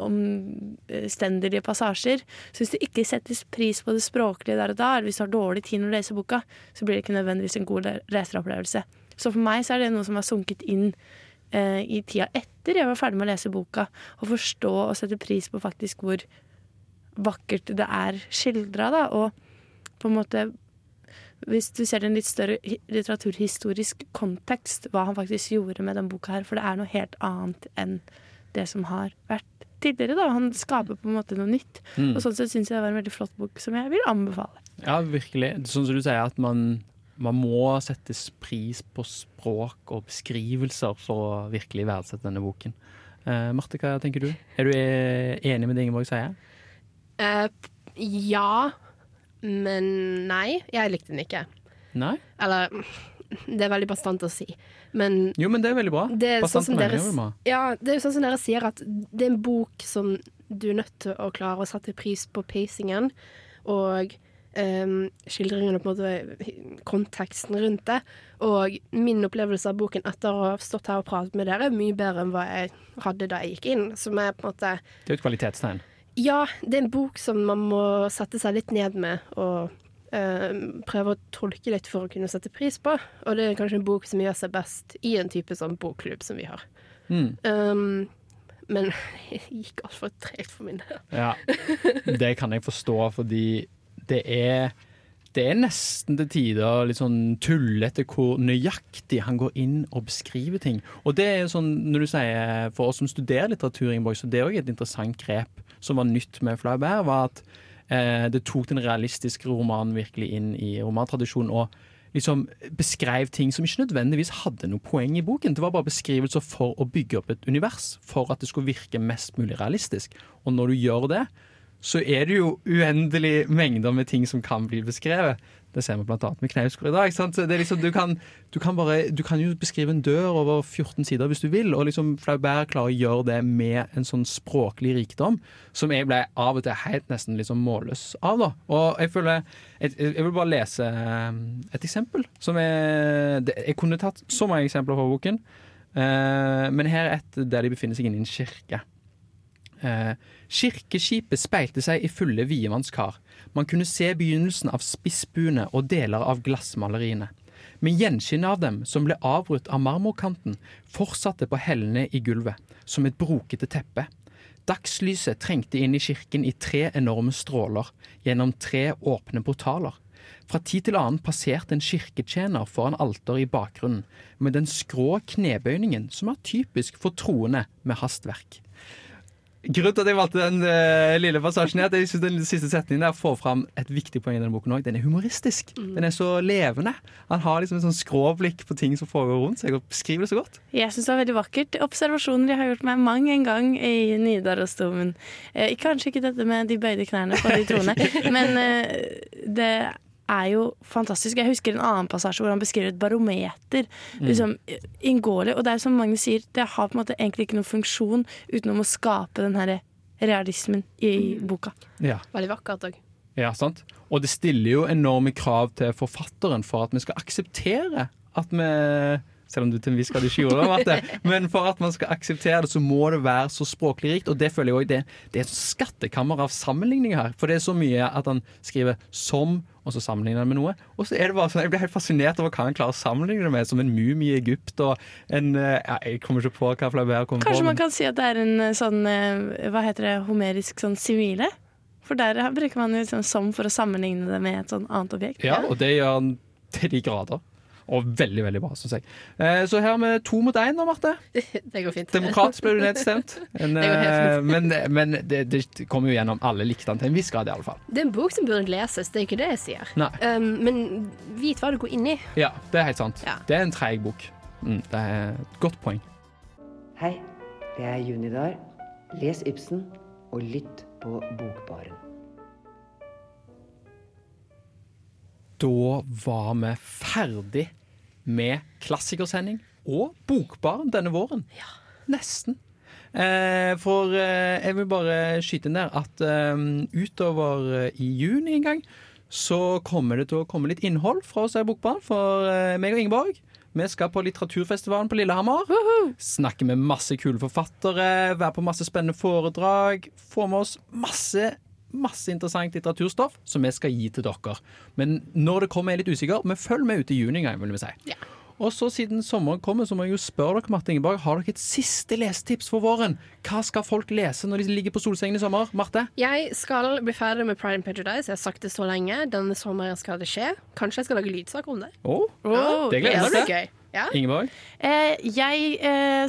S3: omstendelige passasjer. Så hvis det ikke settes pris på det språklige der og da, eller hvis du har dårlig tid når du leser boka, så blir det ikke nødvendigvis en god le- leseropplevelse. Så for meg så er det noe som har sunket inn eh, i tida etter jeg var ferdig med å lese boka, og forstå og sette pris på faktisk hvor vakkert det er skildra, da, og på en måte hvis du ser det i en litt større litteraturhistorisk kontekst, hva han faktisk gjorde med den boka her, for det er noe helt annet enn det som har vært tidligere. da. Han skaper på en måte noe nytt.
S2: Mm.
S3: Og sånn sett syns jeg det var en veldig flott bok som jeg vil anbefale.
S2: Ja, virkelig. Sånn som du sier, at man, man må settes pris på språk og beskrivelser for å virkelig verdsette denne boken. Uh, Marte, hva tenker du? Er du eh, enig med det Ingeborg sier?
S5: Uh, ja, men nei. Jeg likte den ikke.
S2: Nei?
S5: Eller Det er veldig bastant å si. Men
S2: Jo, men det er veldig bra.
S5: det er, sånn som dere, ja, det er jo sånn som dere sier, at det er en bok som du er nødt til å klare å sette pris på pacingen og um, skildringene og på en måte konteksten rundt det. Og min opplevelse av boken etter å ha stått her og pratet med dere, er mye bedre enn hva jeg hadde da jeg gikk inn. Som er på en måte
S2: Det er jo et kvalitetstegn.
S5: Ja, det er en bok som man må sette seg litt ned med og uh, prøve å tolke litt for å kunne sette pris på. Og det er kanskje en bok som gjør seg best i en type sånn bokklubb som vi har.
S2: Mm.
S5: Um, men det gikk altfor tregt for min del.
S2: Ja, det kan jeg forstå, fordi det er det er nesten til tider litt sånn tullete hvor nøyaktig han går inn og beskriver ting. Og det er sånn, når du sier For oss som studerer litteratur, Ingeborg, så det er òg et interessant grep som var nytt med Flaubert, var at eh, det tok den realistiske romanen virkelig inn i romantradisjonen. og liksom beskrev ting som ikke nødvendigvis hadde noe poeng i boken. Det var bare beskrivelser for å bygge opp et univers, for at det skulle virke mest mulig realistisk. Og når du gjør det, så er det jo uendelig mengder med ting som kan bli beskrevet. Det ser vi annet med Knausgård i dag. Liksom, du, kan, du, kan bare, du kan jo beskrive en dør over 14 sider hvis du vil, og liksom Flaubert klarer å gjøre det med en sånn språklig rikdom som jeg ble av og til helt nesten liksom målløs av. da. Og jeg føler, jeg, jeg vil bare lese um, et eksempel. som jeg, Jeg kunne tatt så mange eksempler fra boken, eh, men her er et der de befinner seg inne i en kirke. Eh, kirkeskipet speilte seg i fulle viemannskar. Man kunne se begynnelsen av spissbuene og deler av glassmaleriene. Men gjenskinnet av dem, som ble avbrutt av marmorkanten, fortsatte på hellene i gulvet, som et brokete teppe. Dagslyset trengte inn i kirken i tre enorme stråler, gjennom tre åpne portaler. Fra tid til annen passerte en kirketjener foran alteret i bakgrunnen, med den skrå knebøyningen som er typisk for troende med hastverk. Grunnen til at jeg valgte den uh, lille passasjen, er at jeg synes den siste setningen der får fram et viktig poeng i denne boken òg. Den er humoristisk. Den er så levende. Han har liksom et sånn skråblikk på ting som foregår rundt seg, og beskriver det så godt.
S3: Jeg syns det var veldig vakkert. Observasjoner jeg har gjort meg mang en gang i Nidarosdomen. Eh, kanskje ikke dette med de bøyde knærne på de troene, men eh, det er jo fantastisk. Jeg husker en annen passasje hvor han beskriver et barometer.
S12: Mm.
S3: Liksom inngåelig. Og det er som Magnus sier, det har på en måte egentlig ikke noen funksjon utenom å skape den her realismen i boka.
S2: Ja.
S5: Veldig vakkert òg.
S2: Ja, sant? Og det stiller jo enorme krav til forfatteren for at vi skal akseptere at vi selv om du til en viss grad ikke gjorde det. Men for at man skal akseptere det, så må det være så språklig rikt. Og det føler jeg også, det, det er et skattekammer av sammenligninger her. For det er så mye at han skriver 'som', og så sammenligner det med noe. Og så er det bare sånn, Jeg blir helt fascinert over hva han klarer å sammenligne det med, som en mumie i Egypt og en eh, ja, Jeg kommer ikke på hva Flaubert kommer på.
S3: Kanskje man kan si at det er en eh, sånn eh, Hva heter det? Homerisk sånn simile? For der bruker man jo liksom som for å sammenligne det med et sånn annet objekt.
S2: Ja, og det gjør han til de grader. Og veldig, veldig bra, syns jeg. Eh, så her har vi to mot én nå, Marte.
S5: Det går fint.
S2: Demokratisk ble du nedstemt. men,
S5: Det går helt
S2: eh,
S5: fint.
S2: men men det, det kommer jo gjennom. Alle likte den til en viss grad, i alle fall.
S5: Det er en bok som burde leses, det er ikke det jeg sier.
S2: Nei.
S5: Um, men vit hva du går inn i.
S2: Ja, det er helt sant.
S5: Ja.
S2: Det er en treig bok. Mm, det er et godt poeng.
S12: Hei, det er Junidar. Les Ibsen og lytt på Bokbaren.
S2: Da var vi ferdig med klassikersending og Bokbaren denne våren. Ja. Nesten. Eh, for eh, jeg vil bare skyte inn der at eh, utover eh, i juni en gang så kommer det til å komme litt innhold fra oss her i Bokbaren for eh, meg og Ingeborg. Vi skal på litteraturfestivalen på Lillehammer. Snakke med masse kule forfattere, være på masse spennende foredrag. Få med oss masse masse interessant litteraturstoff som vi skal gi til dere. Men når det kommer, er jeg litt usikker. Men følg med ut i juni en gang, vil vi si. Ja. Og så siden sommeren kommer, så må jeg jo spørre dere, Marte Ingeborg, har dere et siste lesetips for våren? Hva skal folk lese når de ligger på solsengen i sommer? Marte?
S5: Jeg skal bli ferdig med Pride and Prejudice. Jeg har sagt det så lenge. Denne sommeren skal det skje. Kanskje jeg skal lage lydsak om det.
S2: Å, det gleder jeg meg
S5: det
S2: til.
S5: Ja.
S2: Ingeborg?
S3: Eh, jeg eh,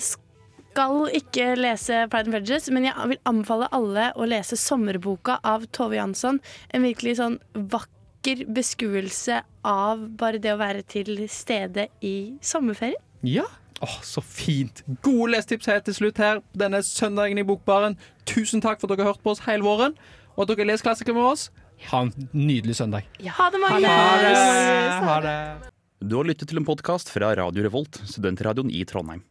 S3: skal ikke lese Pride and Prejudice, men jeg vil anbefale alle å lese sommerboka av Tove Jansson. En virkelig sånn vakker beskuelse av bare det å være til stede i sommerferien.
S2: Ja. Åh, så fint. Gode lesetips her til slutt her denne søndagen i Bokbaren. Tusen takk for at dere har hørt på oss hele våren, og at dere har lest klassikere med oss. Ha en nydelig søndag.
S3: Ha det, Magnus!
S2: Ha det. Ha det.
S13: Du har lyttet til en podkast fra Radio Revolt, studentradioen i Trondheim.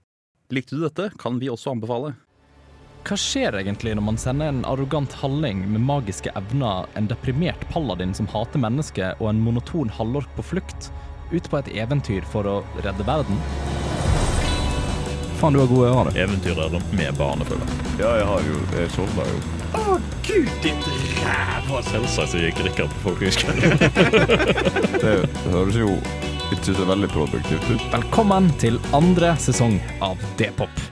S13: Likte du dette, kan vi også anbefale.
S14: Hva skjer egentlig når man sender en arrogant halling med magiske evner, en deprimert paladin som hater mennesker og en monoton halvork på flukt, ut på et eventyr for å redde verden? Faen, du har gode ører, du.
S15: Eventyrer med barnefølge.
S6: Ja, jeg har jo Jeg sovna jo.
S15: Å, gud, ditt ræva! Selvsagt så gikk Rikard på folkehøyskolen.
S6: Det høres jo ikke så veldig produktivt ut.
S14: Velkommen til andre sesong av D-pop.